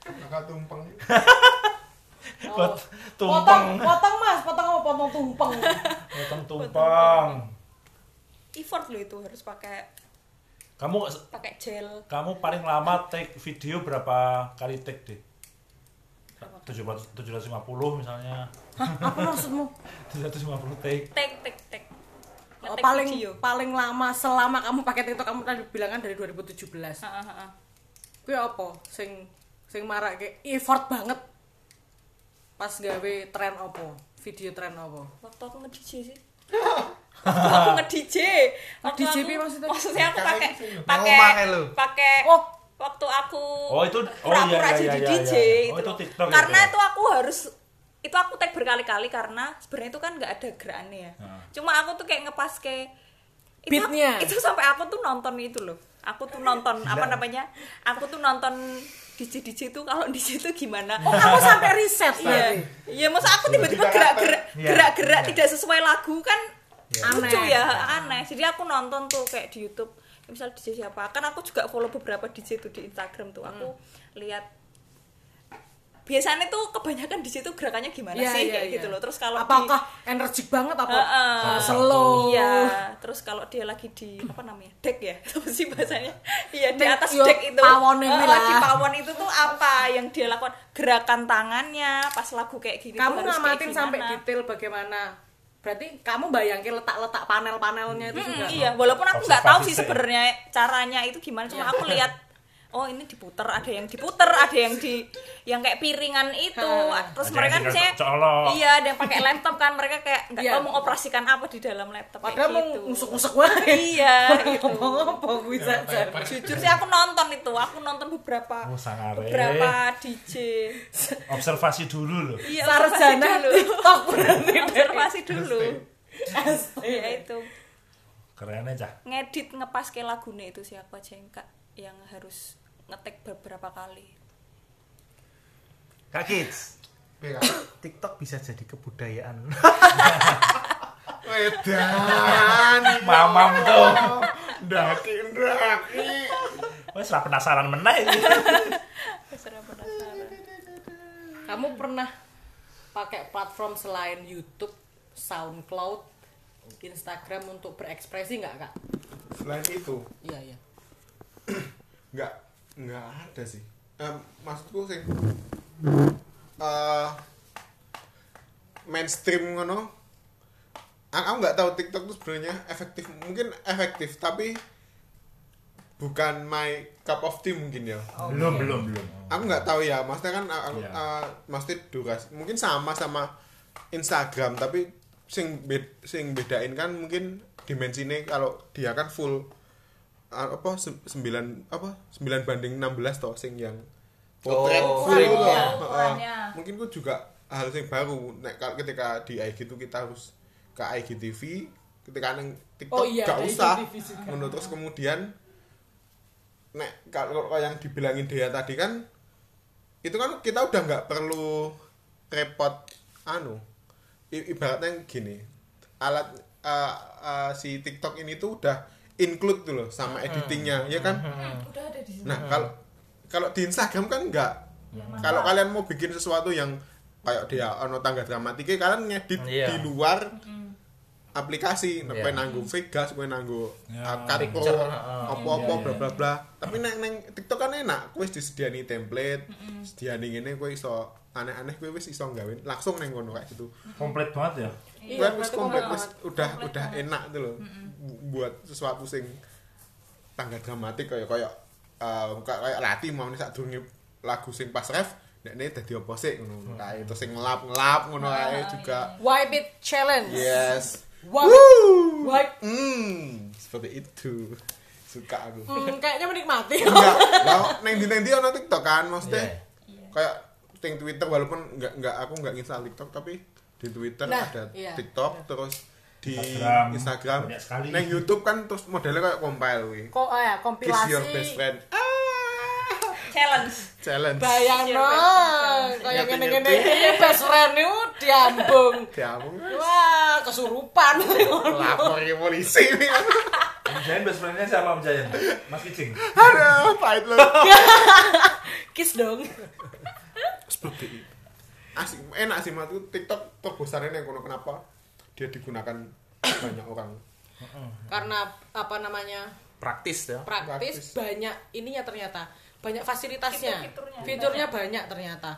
Speaker 5: Kakak tumpeng.
Speaker 3: Oh.
Speaker 2: tumpeng.
Speaker 3: potong potong mas potong apa potong tumpeng
Speaker 2: Potong tumpeng.
Speaker 4: effort lo itu harus pakai
Speaker 2: Kamu
Speaker 4: pakai gel
Speaker 2: kamu paling lama take video berapa kali take deh? 700 750 misalnya.
Speaker 3: apa maksudmu
Speaker 2: 750 take.
Speaker 4: tek tek tek
Speaker 3: Oh, paling
Speaker 4: video.
Speaker 3: paling lama selama kamu pakai TikTok kamu tadi bilang kan dari 2017
Speaker 4: Ha, ha, ha.
Speaker 3: kuwi apa sing sing marak kayak effort banget pas gawe tren apa video tren apa
Speaker 4: waktu aku nge-DJ sih waktu aku nge-DJ waktu
Speaker 3: Nge-DJ
Speaker 4: aku-
Speaker 3: maksudnya?
Speaker 4: maksudnya aku pakai pakai pakai
Speaker 3: Oh.
Speaker 4: waktu aku
Speaker 2: Oh, itu- oh,
Speaker 4: pura-pura
Speaker 2: iya, iya,
Speaker 4: jadi
Speaker 2: iya,
Speaker 4: DJ
Speaker 2: iya.
Speaker 4: itu
Speaker 2: Oh, itu
Speaker 4: loh.
Speaker 2: TikTok ya,
Speaker 4: karena
Speaker 2: itu
Speaker 4: itu aku harus itu aku tag berkali-kali karena sebenarnya itu kan nggak ada gerakannya ya
Speaker 2: Nah.
Speaker 4: cuma aku tuh kayak ngepas kayak itu,
Speaker 3: Beatnya.
Speaker 4: itu sampai aku tuh nonton itu loh aku tuh nonton apa namanya aku tuh nonton DJ DJ itu kalau di situ gimana?
Speaker 3: Oh, kamu sampai riset
Speaker 4: iya. iya masa aku tiba-tiba gerak-gerak
Speaker 2: Iya.
Speaker 4: gerak-gerak
Speaker 2: Iya.
Speaker 4: tidak sesuai lagu kan
Speaker 3: Aneh.
Speaker 4: lucu ya aneh. Jadi aku nonton tuh kayak di YouTube misal DJ siapa. Kan aku juga follow beberapa DJ tuh di Instagram tuh. Aku lihat biasanya tuh kebanyakan di situ gerakannya gimana
Speaker 3: Iya,
Speaker 4: sih
Speaker 3: iya,
Speaker 4: kayak
Speaker 3: iya.
Speaker 4: gitu loh terus kalau di-
Speaker 3: Apakah energik banget apa
Speaker 4: Heeh.
Speaker 3: uh, slow?
Speaker 4: Iya, terus kalau dia lagi di apa namanya deck ya, apa sih bahasanya? Iya di atas
Speaker 3: yo,
Speaker 4: deck itu.
Speaker 3: pawon ini lah.
Speaker 4: Di pawon itu tuh apa yang dia lakukan? Gerakan tangannya pas lagu kayak gini.
Speaker 3: Kamu ngamatin sampai detail bagaimana? Berarti kamu bayangin letak-letak panel-panelnya itu
Speaker 4: Mm,
Speaker 3: juga.
Speaker 4: iya, walaupun aku nggak tahu sih sebenarnya caranya itu gimana, cuma
Speaker 3: Iya.
Speaker 4: aku lihat oh ini diputer, ada yang diputer, ada yang di yang kayak piringan itu,
Speaker 3: Ha.
Speaker 4: terus
Speaker 2: Ada
Speaker 4: mereka
Speaker 2: colok.
Speaker 4: iya, ada yang pakai laptop kan, mereka kayak nggak
Speaker 3: Iya.
Speaker 4: tahu mengoperasikan apa di dalam laptop
Speaker 3: Padahal mau
Speaker 4: gitu.
Speaker 3: ngusuk-ngusuk wae.
Speaker 4: Iya, gitu.
Speaker 3: Ngomong-ngomong bisa aja.
Speaker 4: jujur sih aku nonton itu aku nonton beberapa
Speaker 2: Oh, sangare.
Speaker 4: beberapa DJ
Speaker 2: Observasi dulu loh.
Speaker 4: iya
Speaker 3: Sarjana
Speaker 4: observasi dulu
Speaker 3: TikTok berarti.
Speaker 4: observasi dulu
Speaker 3: Asli.
Speaker 4: ya itu
Speaker 2: Keren aja.
Speaker 4: ngedit ngepas ke lagunya itu siapa aja yang harus ngetek beberapa kali
Speaker 1: Kak Kids. TikTok bisa jadi kebudayaan.
Speaker 5: Wedan.
Speaker 2: Mamam tuh.
Speaker 5: Daki daki.
Speaker 2: Wes lah penasaran meneh
Speaker 4: penasaran
Speaker 3: Kamu pernah pakai platform selain YouTube, SoundCloud, Instagram untuk berekspresi nggak kak?
Speaker 5: Selain itu,
Speaker 3: Iya iya.
Speaker 5: Nggak nggak ada sih. Em, maksudku sih eh mainstream ngono. Aku aku nggak tahu TikTok itu sebenarnya efektif. Mungkin efektif tapi bukan my cup of tea mungkin ya.
Speaker 2: Belum, belum, belum.
Speaker 5: aku nggak tahu ya maksudnya kan aku
Speaker 2: Iya.
Speaker 5: uh, maksudnya durasi mungkin sama sama Instagram tapi sing bed, sing bedain kan mungkin dimensinya kalau dia kan full uh, apa se- sembilan apa sembilan banding 16 toh sing yang potret
Speaker 1: Oh,
Speaker 5: full Heeh.
Speaker 4: ukurannya.
Speaker 5: mungkin itu juga hal yang baru nek kalau ketika di IG itu kita harus ke IGTV ketika neng TikTok
Speaker 3: Oh iya,
Speaker 5: gak usah
Speaker 3: juga.
Speaker 5: Ngono, terus kemudian nek kalau yang dibilangin dia tadi kan itu kan kita udah nggak perlu repot anu ibaratnya gini alat uh, uh, si TikTok ini tuh udah include tuh loh sama editingnya ya kan
Speaker 4: udah ada di sini
Speaker 5: nah kalau kalau di Instagram kan nggak kalau kalian mau bikin sesuatu yang kayak dia ono tangga dramatiknya kalian ngedit
Speaker 1: Iya.
Speaker 5: di luar aplikasi
Speaker 1: Iya.
Speaker 5: yeah. nanggo Vegas
Speaker 2: Ya.
Speaker 5: Pro
Speaker 1: Picture, heeh.
Speaker 5: apa-apa
Speaker 2: Iya,
Speaker 5: bla
Speaker 2: iya.
Speaker 5: bla bla tapi neng neng TikTok kan enak kowe wis disediani template disediani ngene kowe iso aneh-aneh kowe wis iso gawe langsung neng kono kayak gitu
Speaker 2: Komplit banget ya.
Speaker 3: Iya,
Speaker 5: Kan wis
Speaker 3: berarti
Speaker 5: komplit wis udah udah
Speaker 4: banget.
Speaker 5: enak tuh loh buat sesuatu sing tangga dramatik kayak kayak eh, kayak kayak latih mau nih saat lagu sing pas ref nek ini dadi opo sih ngono kayak itu sing ngelap-ngelap ngono kayak juga
Speaker 3: Wipe it challenge.
Speaker 5: yes
Speaker 3: Wipe it. Wipe.
Speaker 5: hmm seperti itu suka aku
Speaker 3: Hmm, kayaknya menikmati.
Speaker 5: enggak lah neng di neng di ono TikTok kan maksudnya
Speaker 1: Iya.
Speaker 5: kayak ting Twitter walaupun enggak enggak aku enggak install TikTok tapi di Twitter
Speaker 3: Nah,
Speaker 5: ada
Speaker 3: iya.
Speaker 5: TikTok terus di
Speaker 2: Instagram.
Speaker 5: Instagram,
Speaker 2: Banyak sekali.
Speaker 5: neng YouTube kan terus modelnya kayak compile wi
Speaker 3: Kok oh ya
Speaker 5: kiss
Speaker 3: kompilasi.
Speaker 5: your best friend ah
Speaker 4: challenge
Speaker 5: challenge
Speaker 3: Bayang
Speaker 4: Kiss
Speaker 3: no,
Speaker 4: your best
Speaker 3: kayak
Speaker 5: Nyeti-nyeti.
Speaker 3: gini-gini ini best friend itu diambung.
Speaker 5: kamu
Speaker 3: Wah, kesurupan.
Speaker 5: lapor ke polisi nih
Speaker 2: Om Jayan best friend-nya siapa Om Jayan? Mas Kicing.
Speaker 5: aduh pahit loh
Speaker 3: Kiss dong.
Speaker 5: seperti itu asik enak sih mas TikTok terbesar ini yang kono kenapa dia digunakan banyak orang.
Speaker 3: Karena apa namanya?
Speaker 1: Praktis ya.
Speaker 3: praktis,
Speaker 5: Praktis.
Speaker 3: banyak ininya ternyata. Banyak fasilitasnya.
Speaker 4: Fitur-fiturnya.
Speaker 3: fiturnya banyak ternyata.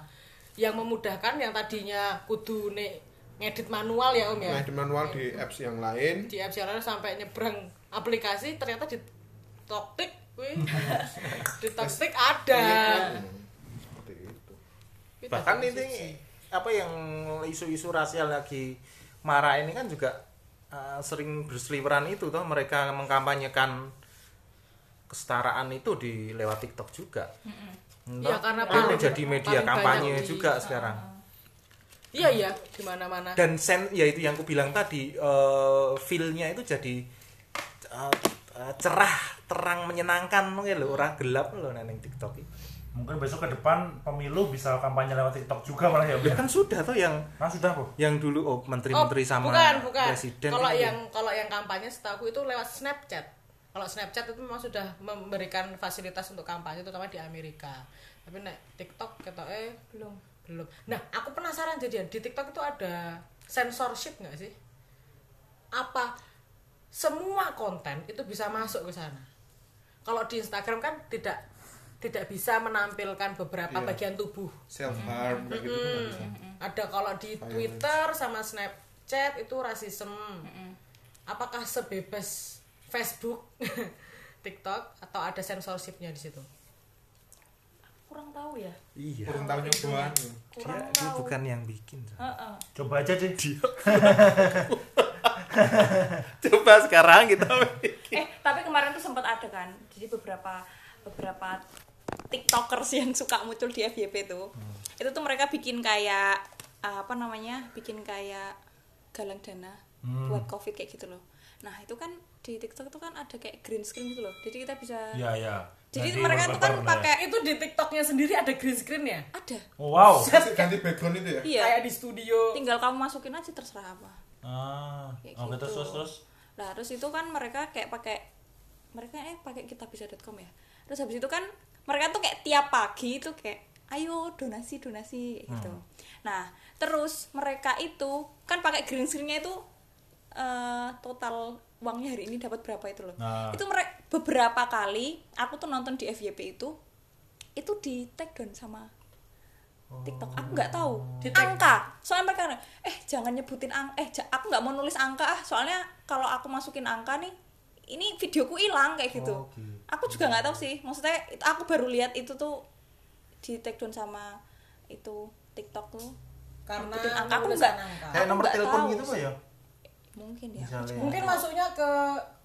Speaker 3: Yang memudahkan yang tadinya kudu nek ngedit manual ya om ya?
Speaker 5: Di manual di apps yang lain.
Speaker 3: Di apps yang lain sampai nyebrang aplikasi ternyata di toktik wih. Di toktik ada.
Speaker 5: Seperti itu.
Speaker 3: Itu
Speaker 1: Bahkan ini apa yang isu-isu rasial lagi marah ini kan juga uh, sering berseliweran itu toh mereka mengkampanyekan kesetaraan itu di lewat TikTok juga. Entah,
Speaker 3: Iya, karena
Speaker 1: itu
Speaker 3: paling-
Speaker 1: jadi media
Speaker 3: paling
Speaker 1: kampanye
Speaker 3: di-
Speaker 1: juga sekarang.
Speaker 3: iya iya di mana mana
Speaker 1: Dan sen ya itu yang aku bilang tadi eh feel-nya itu jadi eh, cerah, terang, menyenangkan ya loh, orang gelap loh neng TikTok itu.
Speaker 2: Mungkin besok ke depan pemilu bisa kampanye lewat TikTok juga malah ya.
Speaker 1: Ya
Speaker 2: ya?
Speaker 1: kan sudah tuh yang
Speaker 2: Nah, sudah kok.
Speaker 1: yang dulu oh menteri-menteri sama
Speaker 3: bukan, bukan.
Speaker 1: presiden
Speaker 3: Kalau yang kalau yang kampanye setahu itu lewat Snapchat. Kalau Snapchat itu memang sudah memberikan fasilitas untuk kampanye terutama di Amerika. Tapi nek TikTok kata eh
Speaker 4: belum
Speaker 3: belum. Nah, aku penasaran jadian di TikTok itu ada censorship nggak sih? Apa semua konten itu bisa masuk ke sana? Kalau di Instagram kan tidak tidak bisa menampilkan beberapa
Speaker 5: Iya.
Speaker 3: bagian tubuh.
Speaker 5: self harm kayak gitu tuh nggak bisa.
Speaker 3: Ada kalau di Twitter sama Snapchat itu rasisme. Apakah sebebas Facebook, TikTok atau ada censorshipnya di situ?
Speaker 4: kurang tahu ya
Speaker 1: iya
Speaker 5: kurang tahu nyobaan
Speaker 1: dia,
Speaker 4: kurang
Speaker 1: dia
Speaker 4: tahu
Speaker 1: bukan yang bikin
Speaker 4: Heeh.
Speaker 2: Coba aja deh.
Speaker 1: coba sekarang kita
Speaker 4: eh tapi kemarin tuh sempat ada kan jadi beberapa beberapa tiktokers yang suka muncul di FYP tuh itu tuh mereka bikin kayak uh, apa namanya bikin kayak galang dana buat covid kayak gitu loh nah itu kan di tiktok itu kan ada kayak green screen gitu loh jadi kita bisa
Speaker 2: Iya, iya.
Speaker 4: Jadi
Speaker 2: Nanti
Speaker 4: mereka tuh kan pakai
Speaker 3: Itu di TikToknya sendiri ada green screen ya?
Speaker 4: ada
Speaker 2: Oh, wow.
Speaker 5: Ganti- ganti background itu ya
Speaker 4: iya
Speaker 3: Kayak di studio.
Speaker 4: tinggal kamu masukin aja terserah apa
Speaker 2: Ah,
Speaker 4: kayak gitu.
Speaker 2: terus terus terus.
Speaker 4: Nah, terus itu kan mereka kayak pakai mereka eh pakai kitabisa.com ya. Terus habis itu kan mereka tuh kayak tiap pagi itu kayak ayo donasi donasi gitu. Nah, terus mereka itu kan pakai green screen-nya itu eh, total uangnya hari ini dapat berapa itu loh.
Speaker 2: Nah.
Speaker 4: Itu mereka beberapa kali aku tuh nonton di FYP itu itu di take down sama TikTok aku nggak tahu
Speaker 3: tag-
Speaker 4: angka soalnya mereka eh jangan nyebutin angka eh aku nggak mau nulis angka ah soalnya kalau aku masukin angka nih ini videoku hilang kayak gitu
Speaker 1: Oh, gitu.
Speaker 4: Aku juga nggak tahu sih. Maksudnya itu- aku baru lihat itu tuh di take down sama itu TikTok tuh.
Speaker 3: Karena
Speaker 4: angka aku nggak
Speaker 1: kayak nomor telepon gitu
Speaker 4: sih.
Speaker 1: ya?
Speaker 4: Mungkin ya.
Speaker 1: Misalnya.
Speaker 3: Mungkin masuknya ke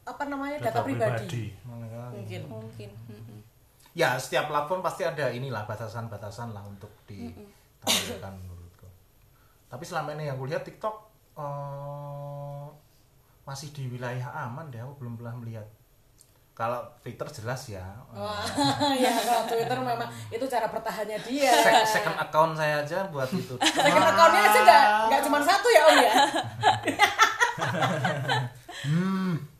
Speaker 3: apa namanya data, pribadi. Mungkin.
Speaker 4: mungkin mm-mm.
Speaker 1: ya setiap platform pasti ada inilah batasan-batasan lah untuk ditampilkan menurutku. Tapi selama ini yang kulihat TikTok eh, masih di wilayah aman deh. Aku belum pernah melihat kalau Twitter jelas ya
Speaker 3: Wah, ya kalau Twitter memang itu cara bertahannya dia.
Speaker 1: sek- second account saya aja buat itu
Speaker 3: Second account-nya aja nggak nggak cuma satu ya Om ya.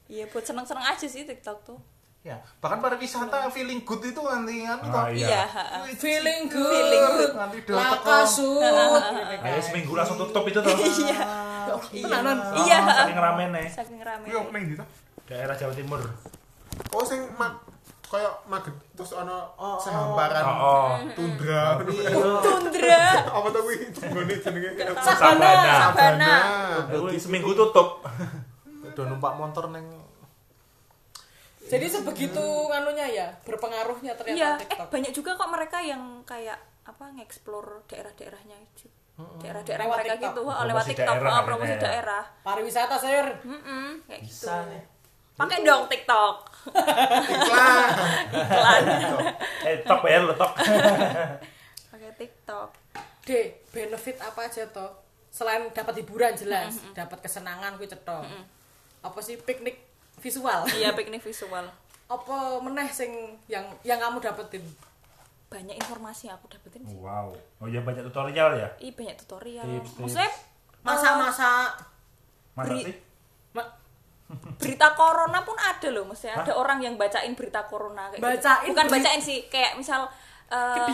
Speaker 4: iya buat seneng-seneng aja sih TikTok tuh
Speaker 1: ya bahkan para wisata feeling good itu nanti kan
Speaker 2: Ah, iya.
Speaker 4: iya.
Speaker 3: Feeling good.
Speaker 4: Feeling good.
Speaker 1: nanti udah
Speaker 3: Laka
Speaker 1: teko
Speaker 3: sud.
Speaker 2: Ayo seminggu langsung tutup itu tuh.
Speaker 4: iya iya
Speaker 2: Oh,
Speaker 4: ha-ha.
Speaker 2: Saking rame nih.
Speaker 4: saking rame
Speaker 5: opening gitu
Speaker 2: Daerah Jawa Timur.
Speaker 5: Oh sing ma kaya maget terus ana sehamparan
Speaker 2: Oh, oh.
Speaker 5: tundra
Speaker 4: tundra
Speaker 5: apa tuh kuwi jenenge jenenge
Speaker 2: Sabana.
Speaker 4: sabana
Speaker 2: seminggu tutup.
Speaker 1: udah numpak motor neng
Speaker 3: Jadi sebegitu anunya ya, berpengaruhnya ternyata
Speaker 4: Iya, eh
Speaker 3: TikTok.
Speaker 4: banyak juga kok mereka yang kayak apa ngeksplor daerah-daerahnya itu. Daerah-daerah
Speaker 3: Lewat
Speaker 4: mereka
Speaker 3: TikTok.
Speaker 4: gitu, oh, lewat TikTok,
Speaker 2: daerah
Speaker 4: oh,
Speaker 2: ya,
Speaker 4: promosi
Speaker 2: ya.
Speaker 4: daerah.
Speaker 3: Pariwisata sir.
Speaker 4: Mm-mm, kayak gitu.
Speaker 1: bisa nih
Speaker 4: Pakai dong TikTok.
Speaker 5: iklan
Speaker 4: Iklan.
Speaker 2: Eh, tok bayar lo tok.
Speaker 4: Pakai TikTok.
Speaker 3: D, benefit apa aja toh? Selain dapat hiburan jelas, dapat kesenangan kuwi cetok. Apa sih piknik visual?
Speaker 4: Iya, piknik visual.
Speaker 3: apa meneh sing yang yang kamu dapetin?
Speaker 4: Banyak informasi yang aku dapetin sih.
Speaker 2: Wow. Oh iya banyak tutorial ya.
Speaker 4: Ih, banyak tutorial.
Speaker 2: Tips, tips.
Speaker 4: Maksudnya
Speaker 3: Masa-masa
Speaker 2: Masa
Speaker 4: Beri-
Speaker 2: sih?
Speaker 3: ma-
Speaker 4: berita corona pun ada loh maksudnya ada orang yang bacain berita corona kayak gitu.
Speaker 3: Bacain
Speaker 4: bukan
Speaker 3: berita-
Speaker 4: bacain sih kayak misal eh,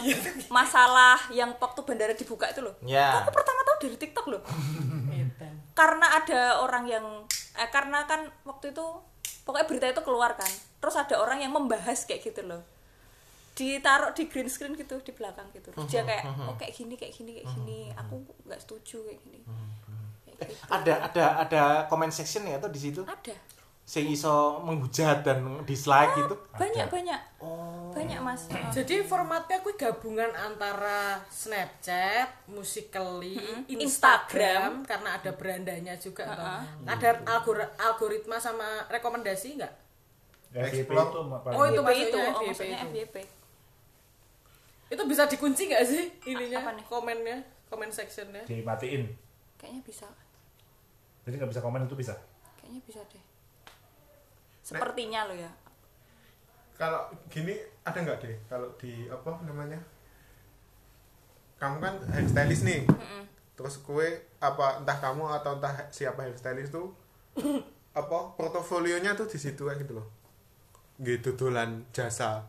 Speaker 4: masalah yang waktu bandara dibuka itu loh.
Speaker 1: Ya.
Speaker 4: aku pertama tahu dari TikTok loh. Karena ada orang yang eh, karena kan waktu itu pokoknya berita itu keluar kan. Terus ada orang yang membahas kayak gitu loh. Ditaruh di green screen gitu di belakang gitu. Terus dia kayak oh kayak gini kayak gini kayak gini. Aku nggak setuju kayak gini Gitu.
Speaker 1: ada ada ada comment section ya tuh di situ
Speaker 4: ada
Speaker 1: sing iso menghujat dan dislike gitu
Speaker 4: banyak banyak banyak mas
Speaker 3: Jadi formatnya kuwi gabungan antara Snapchat, Musically,
Speaker 4: Instagram.
Speaker 3: Instagram karena ada berandanya juga toh. Ada algor- algoritma sama rekomendasi nggak?
Speaker 2: FYP
Speaker 5: Explore.
Speaker 2: itu?
Speaker 3: Oh, itu
Speaker 4: FYP itu
Speaker 3: maksudnya
Speaker 4: oh, maksudnya
Speaker 3: itu.
Speaker 4: FYP
Speaker 3: Itu bisa dikunci nggak sih ininya?
Speaker 4: Apa nih?
Speaker 3: Komennya, komen sectionnya.
Speaker 2: dimatiin.
Speaker 4: kayaknya bisa
Speaker 2: Jadi nggak bisa komen itu bisa.
Speaker 4: kayaknya bisa deh. Sepertinya lo ya.
Speaker 5: Kalau gini ada nggak deh? Kalau di apa namanya? Kamu kan hairstylist nih. Terus kue apa entah kamu atau entah siapa hairstylist tuh apa portofolionya tuh di situ kayak gitu loh. Gitu dolan jasa.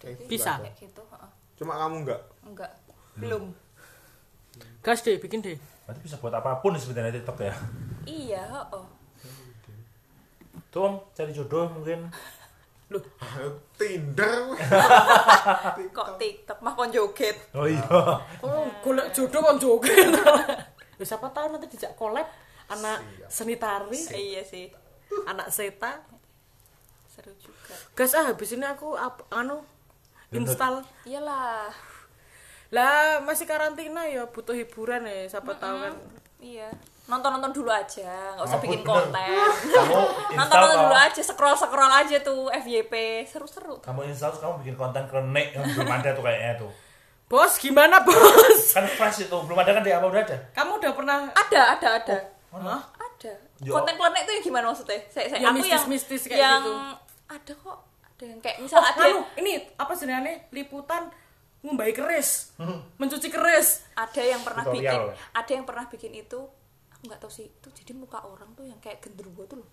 Speaker 5: Gitu
Speaker 3: Bisa.
Speaker 5: ada.
Speaker 4: kayak gitu heeh.
Speaker 5: cuma kamu nggak?
Speaker 4: Enggak
Speaker 3: belum. Gas deh bikin deh
Speaker 2: Berarti bisa buat apa pun sebenarnya TikTok ya.
Speaker 4: iya heeh.
Speaker 2: Tuh Om, cari jodoh mungkin.
Speaker 5: Tinder.
Speaker 4: Kok TikTok mah kon joget?
Speaker 2: Oh iya.
Speaker 3: oh golek jodoh kan joget. Ya siapa tahu nanti dijak collab anak seni tari.
Speaker 4: Iya sih.
Speaker 3: Anak seta.
Speaker 4: Seru juga.
Speaker 3: Gas ah habis ini aku ap- anu install.
Speaker 4: Iyalah
Speaker 3: lah masih karantina ya butuh hiburan ya siapa tahu kan.
Speaker 4: Iya. Nonton nonton dulu aja nggak usah
Speaker 2: Ampun,
Speaker 4: bikin
Speaker 2: bener.
Speaker 4: konten.
Speaker 2: Kamu
Speaker 4: nonton nonton dulu aja scroll scroll aja tuh FYP seru seru
Speaker 2: kamu install kamu bikin konten krenek yang belum ada tuh kayaknya tuh.
Speaker 3: bos gimana bos?
Speaker 2: Kan fresh itu, belum ada kan di apa udah ada?
Speaker 3: kamu udah pernah?
Speaker 4: Ada ada ada.
Speaker 3: Hah?
Speaker 4: ada.
Speaker 2: Ya.
Speaker 4: konten klenek itu yang gimana maksudnya? Saya, saya
Speaker 3: Yang
Speaker 4: aku yang
Speaker 3: mistis-mistis kayak
Speaker 4: yang
Speaker 3: gitu.
Speaker 4: ada kok. Ada yang kayak misal
Speaker 3: oh,
Speaker 4: ada
Speaker 3: anu, ini apa sebenarnya? Liputan ngumbai keris mencuci keris.
Speaker 4: Ada yang pernah
Speaker 2: Tutorial.
Speaker 4: bikin ada yang pernah bikin itu aku nggak tahu sih itu jadi muka orang tuh yang kayak genderuwo tuh loh.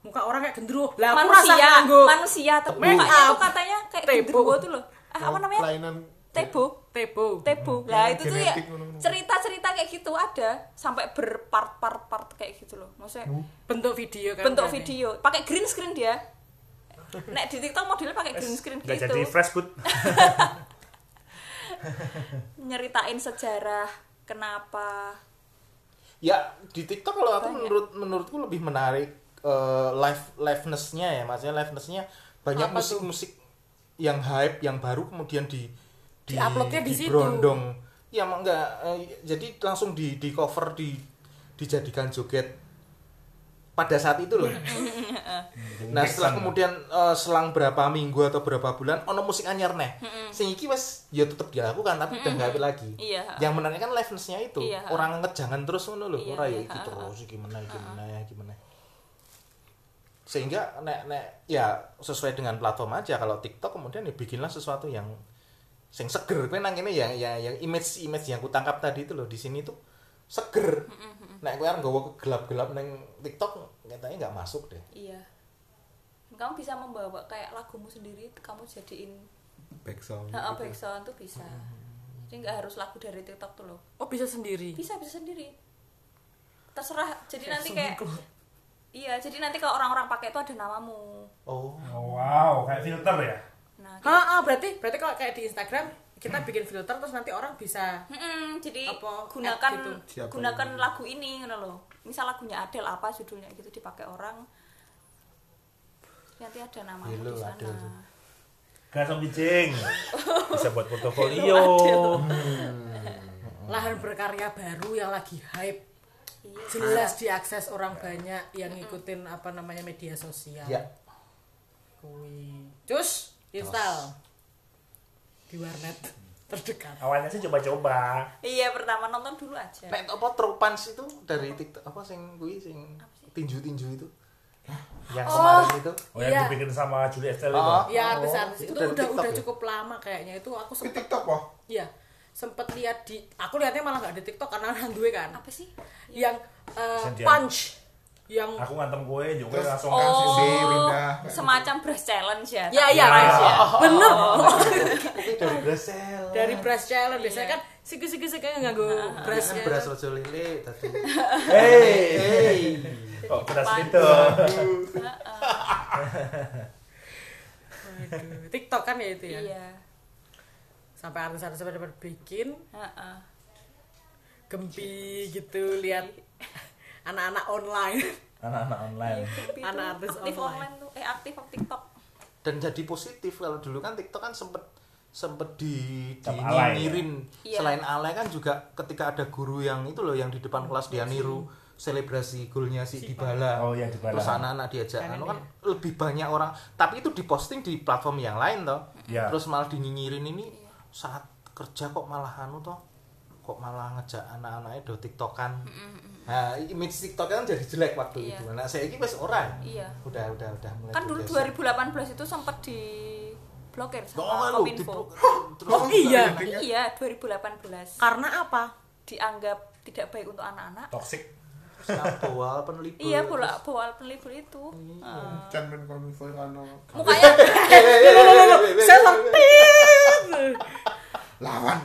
Speaker 3: Muka orang kayak gendruwo lah
Speaker 4: manusia manusia tapi mukanya tuh katanya kayak
Speaker 3: Tebo.
Speaker 4: genderuwo tuh loh. Ah, apa namanya?
Speaker 5: kelainan.
Speaker 4: Tebo.
Speaker 3: Tebo.
Speaker 4: Tebo. Lah itu tuh ya
Speaker 5: ngono-ngono.
Speaker 4: cerita-cerita kayak gitu ada sampai berpart-part-part kayak gitu loh. Maksudnya
Speaker 3: bentuk video kan
Speaker 4: bentuk video. Pakai green screen dia. Nek di TikTok modelnya pakai green screen
Speaker 2: Nggak
Speaker 4: gitu.
Speaker 2: jadi fresh good.
Speaker 4: nyeritain sejarah kenapa
Speaker 1: ya di TikTok kalau aku
Speaker 4: Banyak.
Speaker 1: menurut menurutku lebih menarik eh, live livenessnya ya maksudnya livenessnya banyak
Speaker 3: Apa tuh?
Speaker 1: musik-musik yang hype yang baru kemudian di
Speaker 3: Di-uploadnya di situ.
Speaker 1: berondong ya enggak eh, jadi langsung di di cover di dijadikan joget pada saat itu loh. Nah setelah kemudian eh, selang berapa minggu atau berapa bulan ono musik anyar neh. Sing iki wes ya tetep dilakukan tapi udah nggak lagi.
Speaker 4: Iya.
Speaker 1: yang menarik kan livenessnya itu.
Speaker 4: Iya.
Speaker 1: orang ngejangan terus ngono lho
Speaker 4: Iya,
Speaker 1: ora ya
Speaker 4: iya,
Speaker 1: iki terus iki meneh iki meneh iki meneh. Sehingga nek nek ya sesuai dengan platform aja kalau TikTok kemudian ya bikinlah sesuatu yang sing seger. Kowe nang kene ya ya yang image image yang kutangkap tadi itu loh di sini tuh seger. Nek kowe arep nggawa gelap-gelap nang TikTok katanya nggak masuk deh.
Speaker 4: Iya. Kamu bisa membawa kayak lagumu sendiri kamu jadiin
Speaker 5: background
Speaker 4: nah,
Speaker 5: gitu.
Speaker 4: background tuh bisa. Jadi nggak harus lagu dari TikTok tuh loh.
Speaker 3: Oh bisa sendiri?
Speaker 4: Bisa bisa sendiri. Terserah. Jadi nanti kayak iya jadi nanti kalau orang-orang pakai itu ada namamu.
Speaker 1: Oh.
Speaker 2: Oh, wow, kayak filter ya.
Speaker 4: nah
Speaker 3: ha ah, berarti berarti kalau kayak di Instagram kita bikin filter terus nanti orang bisa
Speaker 4: Mm-mm, jadi
Speaker 3: Apa,
Speaker 4: gunakan
Speaker 3: gitu?
Speaker 5: Siapa
Speaker 4: gunakan
Speaker 5: yang-
Speaker 4: lagu ini ngono loh misal lagunya Adele apa judulnya gitu dipakai orang. Nanti ada namamu
Speaker 1: Hello,
Speaker 4: di sana.
Speaker 1: Adele.
Speaker 2: Gak sama bicing. Bisa buat portofolio.
Speaker 3: lahan berkarya baru yang lagi hype.
Speaker 4: Iya.
Speaker 3: Jelas diakses orang banyak yang ngikutin apa namanya media sosial.
Speaker 1: Ya.
Speaker 3: Kui. Cus, install di warnet terdekat.
Speaker 2: Awalnya sih coba-coba.
Speaker 4: iya pertama nonton dulu aja
Speaker 1: nek apa tropans itu dari TikTok apa sing kuwi sing tinju-tinju itu yang kemarin itu
Speaker 2: Oh, yang
Speaker 3: Iya.
Speaker 2: dibikin sama Julia Estelle itu.
Speaker 1: Oh.
Speaker 3: Ya
Speaker 1: Oh,
Speaker 3: artis-artis
Speaker 1: itu
Speaker 3: itu, udah
Speaker 1: TikTok
Speaker 3: udah
Speaker 1: ya?
Speaker 3: cukup lama kayaknya itu aku
Speaker 5: Di
Speaker 3: sempet
Speaker 5: TikTok kok
Speaker 3: ya sempet lihat di aku lihatnya malah nggak di TikTok karena orang duwe kan
Speaker 4: apa sih
Speaker 3: yang
Speaker 2: Sendian.
Speaker 3: punch yang
Speaker 2: Aku ngantem kue juga langsung
Speaker 4: Oh.
Speaker 2: kasih
Speaker 5: si
Speaker 4: Semacam breast challenge ya
Speaker 3: ya
Speaker 4: tapi
Speaker 3: ya.
Speaker 4: price ya.
Speaker 3: bener.
Speaker 1: dari Brazil
Speaker 3: dari breast challenge biasanya
Speaker 4: Iya.
Speaker 3: kan siku siku siku kayak nggak gue breast
Speaker 1: kan beras rojo lele tadi
Speaker 2: Hei,
Speaker 1: hey.
Speaker 2: Kok beras itu.
Speaker 3: TikTok kan ya itu ya?
Speaker 4: Iya.
Speaker 3: Sampai artis-artis pada pada bikin
Speaker 4: Heeh.
Speaker 3: gempi gitu lihat anak-anak online
Speaker 2: Anak-anak online.
Speaker 4: Itu
Speaker 3: Anak artis
Speaker 4: aktif
Speaker 3: online.
Speaker 4: online tuh eh aktif TikTok
Speaker 1: dan jadi positif kalau dulu kan TikTok kan sempet sempet di dinyinyirin
Speaker 4: ya? Iya.
Speaker 1: selain alay kan juga ketika ada guru yang itu loh yang di depan kelas dia niru selebrasi golnya si Dybala
Speaker 2: Oh, yang Dybala.
Speaker 1: terus anak-anak diajak
Speaker 3: Kan
Speaker 1: anu
Speaker 3: ini.
Speaker 1: kan lebih banyak orang tapi itu diposting di platform yang lain toh
Speaker 2: Ya.
Speaker 1: terus malah dinyinyirin ini saat kerja kok malah anu toh kok malah ngejak anak-anaknya do tiktokan Nah, image TikTok kan jadi jelek waktu
Speaker 4: Iya.
Speaker 1: itu. Nah, saya ini wis ora.
Speaker 4: Iya.
Speaker 1: Udah, udah, udah mulai.
Speaker 4: Kan dulu
Speaker 1: bergeser.
Speaker 4: 2018 itu sempat di blokir
Speaker 1: Oh,
Speaker 4: sama
Speaker 1: lu
Speaker 4: Kominfo.
Speaker 1: di
Speaker 3: Oh iya.
Speaker 4: Iya, 2018.
Speaker 3: Karena apa?
Speaker 4: Dianggap tidak baik untuk anak-anak.
Speaker 2: toxic
Speaker 1: bawal penelibur.
Speaker 4: Iya, bola bola penelibur itu. Heeh.
Speaker 5: Can men kominfo
Speaker 4: Mukanya
Speaker 3: Saya.
Speaker 5: Lawan.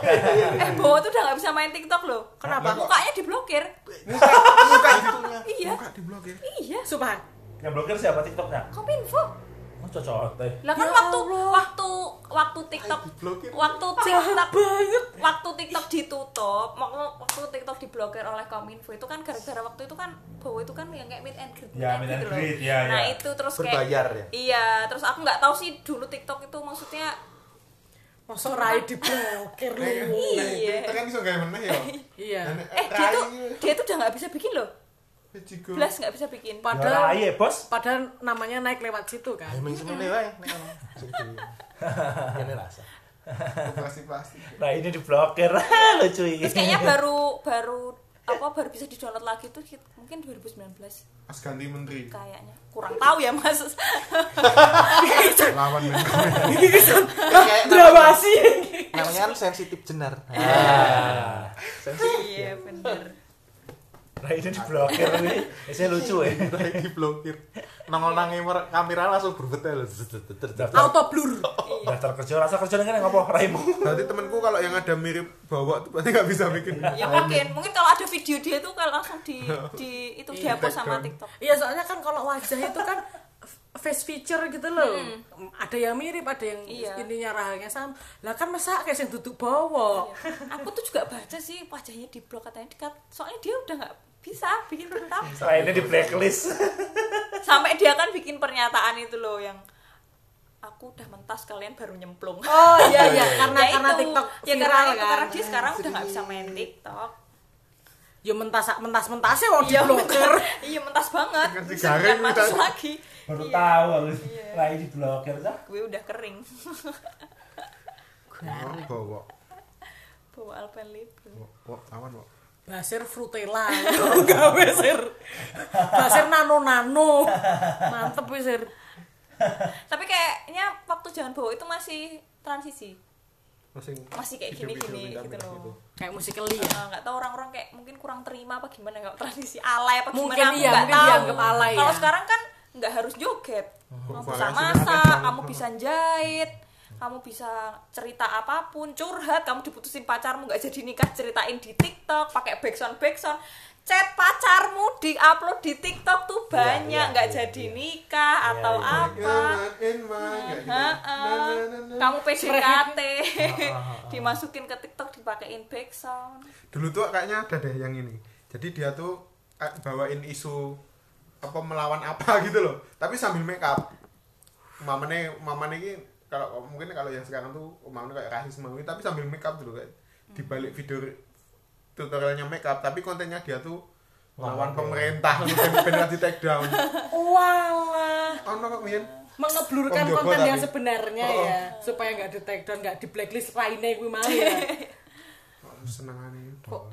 Speaker 4: eh Bowo tuh udah nggak bisa main TikTok loh.
Speaker 3: Kenapa?
Speaker 4: Mukanya diblokir.
Speaker 1: muka muka itunya.
Speaker 4: Iya.
Speaker 5: Muka diblokir.
Speaker 4: Iya.
Speaker 3: Subhan.
Speaker 2: yang blokir siapa tiktoknya
Speaker 4: Kominfo.
Speaker 2: oh cocok teh
Speaker 4: Lah kan
Speaker 3: Ya
Speaker 4: waktu
Speaker 3: Allah.
Speaker 4: waktu waktu TikTok waktu TikTok waktu TikTok ditutup, waktu, waktu TikTok diblokir oleh Kominfo itu kan gara-gara waktu itu kan Bowo itu kan yang kayak meet and greet,
Speaker 2: Ya, meet and
Speaker 4: gitu loh.
Speaker 2: greet, ya,
Speaker 4: nah
Speaker 2: ya.
Speaker 4: itu terus
Speaker 1: Berbayar
Speaker 4: kayak
Speaker 1: ya?
Speaker 4: Iya, terus aku nggak tahu sih dulu TikTok itu maksudnya
Speaker 3: Masuk rai diblokir lu.
Speaker 4: Iya.
Speaker 5: Kita kan iso gawe meneh ya.
Speaker 3: Iya.
Speaker 4: Eh dia tuh dia tuh udah nggak bisa bikin loh.
Speaker 5: Jigo.
Speaker 4: Belas nggak bisa bikin.
Speaker 3: Padahal
Speaker 2: Padahal ya bos
Speaker 3: padahal namanya naik lewat situ kan.
Speaker 1: Emang semene wae nek Ini rasa.
Speaker 5: plastik-plastik.
Speaker 2: nah ini diblokir lucu ini
Speaker 4: Terus kayaknya baru baru apa baru bisa di download lagi tuh mungkin 2019
Speaker 5: Pas ganti menteri.
Speaker 4: kayaknya kurang tahu ya mas
Speaker 5: Lawan men.
Speaker 1: Kayak
Speaker 3: Drama
Speaker 1: namanya,
Speaker 3: sih.
Speaker 1: namanya kan sensitif jenar.
Speaker 2: Ah.
Speaker 1: Sensitif.
Speaker 4: iya bener
Speaker 2: nah ini diblokir nih saya lucu ya
Speaker 1: Rai diblokir. Nongol nang kamera langsung berbetel.
Speaker 3: Auto blur.
Speaker 2: daftar kerja rasa kerja kan ngopo raimu
Speaker 5: Berarti temanku kalau yang ada mirip bawa tuh berarti nggak bisa bikin.
Speaker 4: ya mungkin mungkin kalau ada video dia tuh kalau langsung di di itu dihapus sama. TikTok
Speaker 3: Iya soalnya kan kalau wajah itu kan face feature gitu loh. Ada yang mirip, ada yang
Speaker 4: Iya.
Speaker 3: ininya rahangnya sama. Lah kan masa kayak yang duduk bawa.
Speaker 4: aku tuh juga baca sih wajahnya di blok katanya dikat soalnya dia udah nggak bisa bikin tetap
Speaker 2: lainnya di blacklist
Speaker 4: sampai dia kan bikin pernyataan itu loh yang aku udah mentas kalian baru nyemplung
Speaker 3: Oh iya iya karena
Speaker 4: Ya
Speaker 3: karena
Speaker 4: itu.
Speaker 3: TikTok
Speaker 4: ya karena itu,
Speaker 3: kan.
Speaker 4: karena dia sekarang udah nggak bisa main TikTok
Speaker 3: Ya mentas mentas mentasnya mau
Speaker 4: iya
Speaker 3: diblokir.
Speaker 4: mentas iya mentas banget masuk
Speaker 5: kita.
Speaker 4: lagi
Speaker 2: baru
Speaker 4: Iya.
Speaker 2: tahu aku
Speaker 4: Iya.
Speaker 2: Rai diblokir dah
Speaker 4: gue udah kering
Speaker 5: Oh, bawa.
Speaker 4: bawa alpenlibre
Speaker 5: Wah, lawan, wah.
Speaker 3: Basir frutella. Gawe sir. Basir nano nano. Mantep wis sir.
Speaker 4: tapi kayaknya waktu jangan bawa itu masih transisi
Speaker 5: Masih
Speaker 4: masih kayak gini-gini
Speaker 5: minta-minta
Speaker 4: gitu loh
Speaker 3: Kayak musikali ya.
Speaker 4: Nggak tahu orang-orang kayak mungkin kurang terima apa gimana nggak transisi alay apa
Speaker 3: Mungkin
Speaker 4: gimana aku
Speaker 3: iya,
Speaker 4: nggak
Speaker 3: mungkin
Speaker 4: tahu
Speaker 3: dianggap alay
Speaker 4: kalau
Speaker 3: ya.
Speaker 4: sekarang kan nggak harus joget kamu bisa masak kamu bisa jahit kamu bisa cerita apa pun curhat kamu diputusin pacarmu nggak jadi nikah ceritain di TikTok pakai backsound backsound chat pacarmu diupload di TikTok tuh banyak
Speaker 1: iya,
Speaker 4: nggak
Speaker 1: iya,
Speaker 4: jadi
Speaker 1: iya.
Speaker 4: nikah
Speaker 1: Iya,
Speaker 4: atau
Speaker 1: iya.
Speaker 4: apa
Speaker 5: gitu.
Speaker 4: Kamu PDKT
Speaker 1: ah.
Speaker 4: dimasukin ke TikTok dipakein backsound
Speaker 5: Dulu tuh kayaknya ada deh yang ini. Jadi dia tuh eh, bawain isu apa melawan apa gitu loh. Tapi sambil make up. Mamane mamane ini kalau mungkin kalau yang sekarang tuh mamane kayak rasisme gitu, tapi sambil make up dulu kayak di balik video tutorialnya make up tapi kontennya dia tuh
Speaker 1: Lawan
Speaker 5: pemerintah benar di take down.
Speaker 3: Walah.
Speaker 5: Oh no kok Mian?
Speaker 3: mengeblurkan
Speaker 5: Om
Speaker 3: konten yang
Speaker 5: tapi.
Speaker 3: sebenarnya
Speaker 5: Oh.
Speaker 3: ya supaya nggak di take down nggak di blacklist lainnya gue mau ya
Speaker 5: Oh, senengane
Speaker 3: Kok-.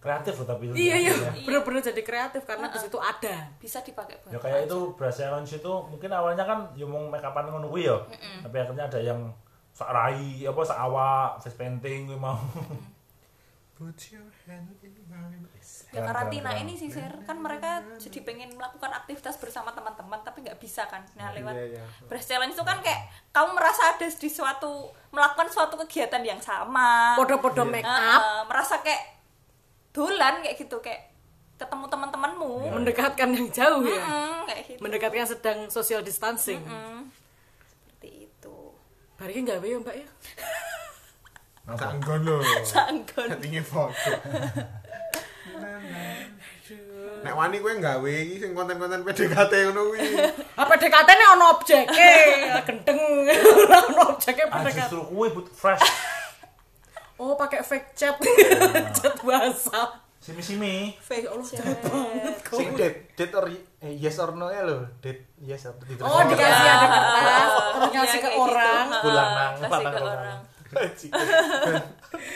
Speaker 2: Kreatif loh tapi
Speaker 3: iya iya.
Speaker 2: ya.
Speaker 3: bener-bener jadi kreatif karena di situ ada.
Speaker 4: Bisa dipakai buat
Speaker 2: ya kayak itu Brazil Lounge itu mungkin awalnya kan ya mau make upan ngono kuwi ya. Tapi akhirnya ada yang sak rai apa sak awak face painting kuwi mau.
Speaker 5: Put your hand in mine.
Speaker 4: ya karantina ini sih Sir. kan mereka jadi pengen melakukan aktivitas bersama teman-teman tapi nggak bisa kan. Nah lewat
Speaker 5: Iya, iya.
Speaker 4: Breast Challenge itu kan kayak kamu merasa ada di suatu melakukan suatu kegiatan yang sama.
Speaker 3: Podo-podo make up.
Speaker 4: Heeh, merasa kayak dolan kayak gitu kayak ketemu teman-temanmu.
Speaker 3: Mendekatkan yang jauh ya?
Speaker 4: Mm, kayak gitu.
Speaker 3: Mendekatkan sedang social distancing.
Speaker 4: Mm, seperti itu.
Speaker 3: Barikin nggak ya mbak ya?
Speaker 5: Sanggon lho.
Speaker 4: sanggon
Speaker 5: Tinggi foto. Nek wani kowe gawe iki sing konten-konten PDKT ngono kuwi.
Speaker 3: apa PDKT ini ono objeknya. Gendeng. Ono objeknya
Speaker 2: ah
Speaker 3: PDKT
Speaker 2: justru kuwi but fresh
Speaker 3: oh pakai fake chat chat WhatsApp
Speaker 2: simi simi
Speaker 3: fake Allah jahat banget kok
Speaker 1: Sing date, date or eh, yes or no ya lo, date yes atau tidak.
Speaker 3: oh dikasih ada kertas terus
Speaker 4: Iya,
Speaker 3: ngasih ke
Speaker 4: kayak gitu.
Speaker 3: orang
Speaker 1: Bulan nang, lanang,
Speaker 4: ke orang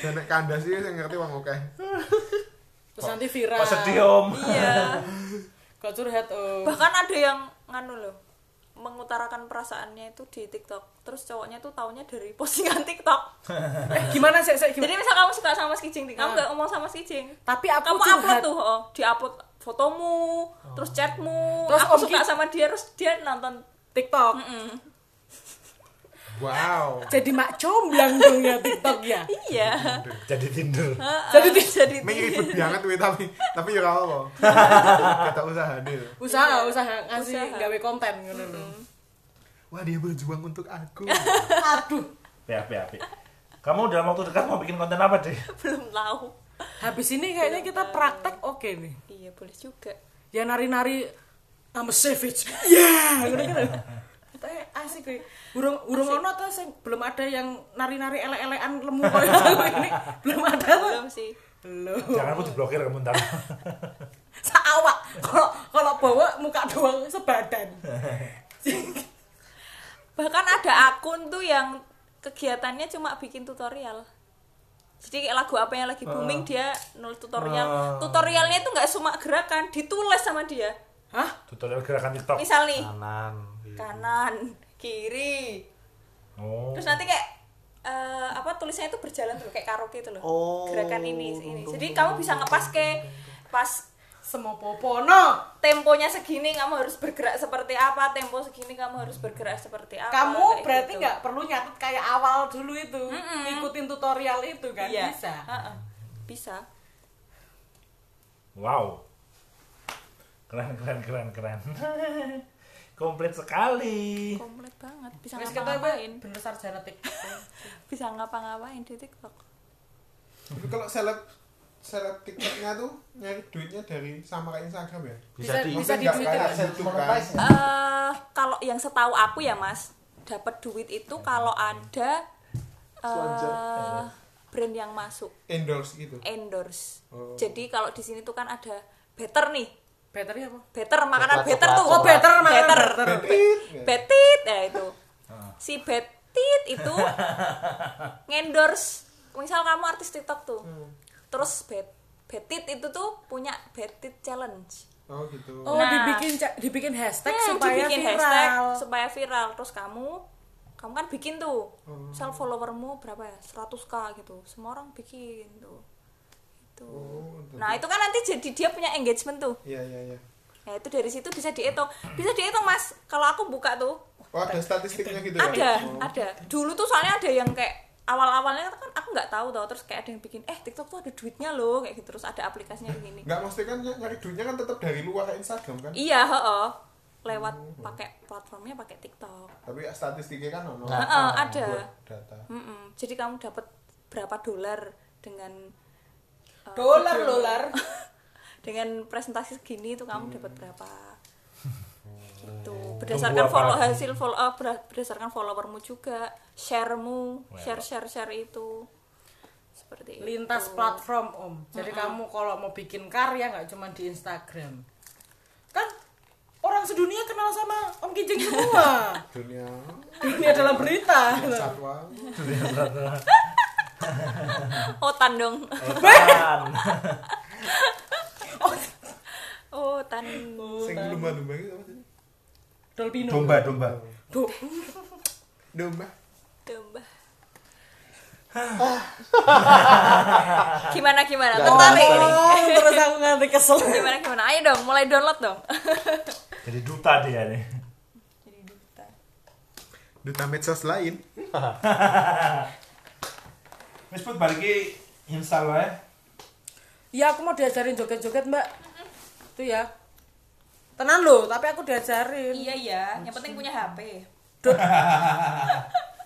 Speaker 5: Dan nek kandas iki sing ngerti wong akeh.
Speaker 3: Terus nanti viral.
Speaker 2: Kok sedih om?
Speaker 4: iya
Speaker 3: Kok curhat om.
Speaker 4: bahkan ada yang nganu loh mengutarakan perasaannya itu di TikTok terus cowoknya tuh taunya dari postingan TikTok
Speaker 3: Eh, gimana sih?
Speaker 4: jadi misal kamu suka sama Mas Kijing nih, kamu
Speaker 3: Ah.
Speaker 4: nggak ngomong sama Mas Kijing
Speaker 3: Tapi aku
Speaker 4: kamu
Speaker 3: curhat.
Speaker 4: upload tuh oh, di upload fotomu terus chatmu
Speaker 3: Terus
Speaker 4: aku suka sama dia terus dia nonton
Speaker 3: TikTok.
Speaker 5: Wow.
Speaker 3: Jadi mak comblang dong ya TikTok ya.
Speaker 4: iya
Speaker 2: Jadi Tinder.
Speaker 4: jadi jadi
Speaker 5: ribet banget wih tapi tapi ya apa. Kata usaha dia.
Speaker 3: Usaha, usaha ngasih
Speaker 4: Usaha.
Speaker 3: gawe konten ngono lho.
Speaker 5: Wah dia berjuang untuk aku.
Speaker 3: Aduh,
Speaker 2: PHP, PHP. Kamu dalam waktu dekat mau bikin konten apa deh?
Speaker 4: belum tahu
Speaker 3: habis ini kayaknya kita praktek oke nih.
Speaker 4: iya boleh juga
Speaker 3: Ya nari-nari I'm a savage. Ya, kan. Kita asik nih. Urung urung ono tuh sing belum ada yang nari-nari elek-elekan lemu koyo aku ini. Belum ada tuh.
Speaker 4: belum sih
Speaker 3: Belum.
Speaker 2: Jangan aku diblokir kamu ntar.
Speaker 3: Saawak. Kalau kalau bawa muka doang sebadan.
Speaker 4: bahkan ada akun tuh yang kegiatannya cuma bikin tutorial jadi kayak lagu apa yang lagi booming dia nulis tutorial
Speaker 2: Ah.
Speaker 4: tutorialnya itu nggak cuma gerakan ditulis sama dia
Speaker 3: Hah?
Speaker 2: Tutorial gerakan TikTok.
Speaker 4: misal nih
Speaker 1: kanan
Speaker 4: kanan kiri
Speaker 2: Oh.
Speaker 4: terus nanti kayak eh, apa tulisnya itu berjalan tuh kayak karaoke itu loh
Speaker 1: Oh.
Speaker 4: gerakan ini ini jadi kamu bisa ngepas ke pas
Speaker 3: Semua popono.
Speaker 4: temponya segini kamu harus bergerak seperti apa tempo segini kamu harus bergerak seperti apa
Speaker 3: Kamu
Speaker 4: kayak
Speaker 3: berarti
Speaker 4: gitu.
Speaker 3: nggak perlu nyatet kayak awal dulu itu. Ikutin tutorial itu kan
Speaker 4: Iya.
Speaker 3: bisa.
Speaker 4: Heeh. bisa
Speaker 2: Wow. Keren, keren, keren, keren. Komplit sekali.
Speaker 4: komplit banget bisa
Speaker 3: Wis kita
Speaker 4: ngapa-ngapain
Speaker 3: bener sarjana TikTok.
Speaker 4: bisa ngapa-ngapain di TikTok
Speaker 5: Tapi kalau seleb seleb TikToknya tuh nyari duitnya dari sama kayak Instagram ya.
Speaker 1: bisa,
Speaker 3: Bisa-
Speaker 1: di
Speaker 3: bisa diduitin
Speaker 5: kayak
Speaker 3: kan?
Speaker 4: Eh kalau yang setahu aku ya mas dapat duit itu kalau ada eh brand yang masuk
Speaker 5: Endorse gitu.
Speaker 4: endorse
Speaker 5: Oh.
Speaker 4: jadi kalau di sini tuh kan ada better nih
Speaker 3: Battery apa?
Speaker 4: better makanan
Speaker 1: Coklat,
Speaker 4: better
Speaker 1: coklat,
Speaker 4: tuh
Speaker 3: Oh, better makanan
Speaker 4: better
Speaker 3: better.
Speaker 5: Betit.
Speaker 4: betit ya itu si betit itu ngendorse misal kamu artis TikTok tuh terus bet betit itu tuh punya betit challenge
Speaker 5: Oh gitu.
Speaker 3: Oh,
Speaker 4: Nah.
Speaker 3: dibikin dibikin hashtag
Speaker 4: Hmm,
Speaker 3: supaya
Speaker 4: dibikin
Speaker 3: viral.
Speaker 4: hashtag supaya viral terus kamu kamu kan bikin tuh
Speaker 5: Oh.
Speaker 4: misal followermu berapa ya 100k gitu semua orang bikin tuh itu
Speaker 5: Oh,
Speaker 4: nah itu kan nanti jadi dia punya engagement tuh
Speaker 5: Iya iya iya.
Speaker 4: nah itu dari situ bisa dihitung bisa dihitung mas kalau aku buka tuh
Speaker 5: Oh ada statistiknya gitu ya?
Speaker 4: ada
Speaker 5: Oh.
Speaker 4: ada dulu tuh soalnya ada yang kayak awal-awalnya kan aku nggak tahu tau terus kayak ada yang bikin eh TikTok tuh ada duitnya loh kayak gitu terus ada aplikasinya begini
Speaker 5: Enggak mesti kan ny- nyari duitnya kan tetap dari luar kayak Instagram kan.
Speaker 4: iya heeh lewat pakai platformnya pakai TikTok
Speaker 5: Tapi statistiknya kan ono.
Speaker 4: Heeh, ada.
Speaker 5: Data.
Speaker 4: Mm-mm. Jadi kamu dapat berapa dolar dengan
Speaker 3: Dolar,
Speaker 4: video-
Speaker 3: dolar.
Speaker 4: dengan presentasi segini itu kamu dapat berapa? Itu
Speaker 2: Tunggu
Speaker 4: berdasarkan follow hasil follow up berdasarkan followermu juga, sharemu, share share share itu seperti
Speaker 3: Lintas
Speaker 4: itu.
Speaker 3: platform, Om. Jadi kamu kalau mau bikin karya nggak cuma di Instagram. Kan orang sedunia kenal sama Om Kijing semua.
Speaker 5: Dunia
Speaker 3: Dunia dalam berita.
Speaker 5: satwa.
Speaker 4: Otan dong.
Speaker 2: Otan.
Speaker 4: Otan.
Speaker 5: Sing lumba-lumba gitu apa sih?
Speaker 3: Dolpino.
Speaker 2: Domba, domba.
Speaker 3: Do-
Speaker 5: Domba.
Speaker 4: Domba. gimana gimana?
Speaker 5: Nggak
Speaker 4: Tertarik ini?
Speaker 3: Oh, terus aku nganti kesel.
Speaker 4: Gimana gimana? Ayo dong, mulai download dong.
Speaker 2: Jadi duta dia nih.
Speaker 4: Jadi duta.
Speaker 5: Duta medsos lain.
Speaker 2: Wis put balik ke install wae.
Speaker 3: Ya aku mau diajarin joget-joget, Mbak. Itu ya. Tenan loh, tapi aku diajarin.
Speaker 4: Iya iya, yang penting punya HP.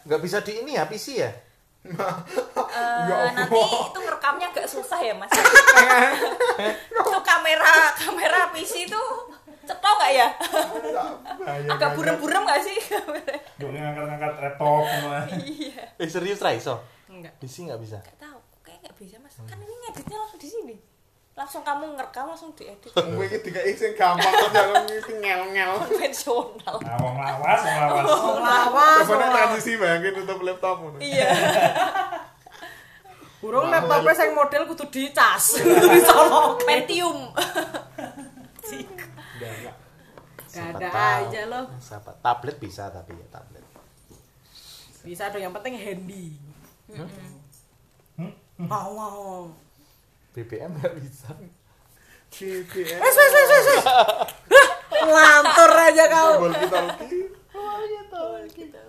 Speaker 1: nggak bisa di ini ya PC ya
Speaker 4: Eh, nanti itu ngerekamnya agak susah ya mas. itu kamera kamera PC itu cetok nggak ya? Agak burem-burem nggak sih kamera?
Speaker 2: Ngangkat-ngangkat laptop.
Speaker 4: Iya.
Speaker 1: eh serius Raiso
Speaker 3: Enggak.
Speaker 1: PC nggak bisa
Speaker 4: Gak tahu, kayak nggak bisa mas. Kan ini ngeditnya langsung di sini. Langsung kamu ngerekam langsung diedit.
Speaker 5: Kowe iki dikai sing gampang kok jalan iki ngel-ngel.
Speaker 4: Konvensional.
Speaker 2: Nah, wong lawas, lawas.
Speaker 3: Lawas.
Speaker 5: Nek transisi bayangin tutup laptopmu.
Speaker 4: Iya.
Speaker 3: Burung laptopnya sing model kudu dicas, kudu disolokin.
Speaker 4: Pentium.
Speaker 3: Gak ada aja loh.
Speaker 1: Siapa? Tablet bisa tapi ya tablet.
Speaker 3: Bisa dong yang penting handy
Speaker 2: hmm? Hmm?
Speaker 3: mau mau.
Speaker 1: BBM nggak bisa.
Speaker 5: BBM
Speaker 3: wes wes wes wes lantur aja kau.
Speaker 5: Kita kita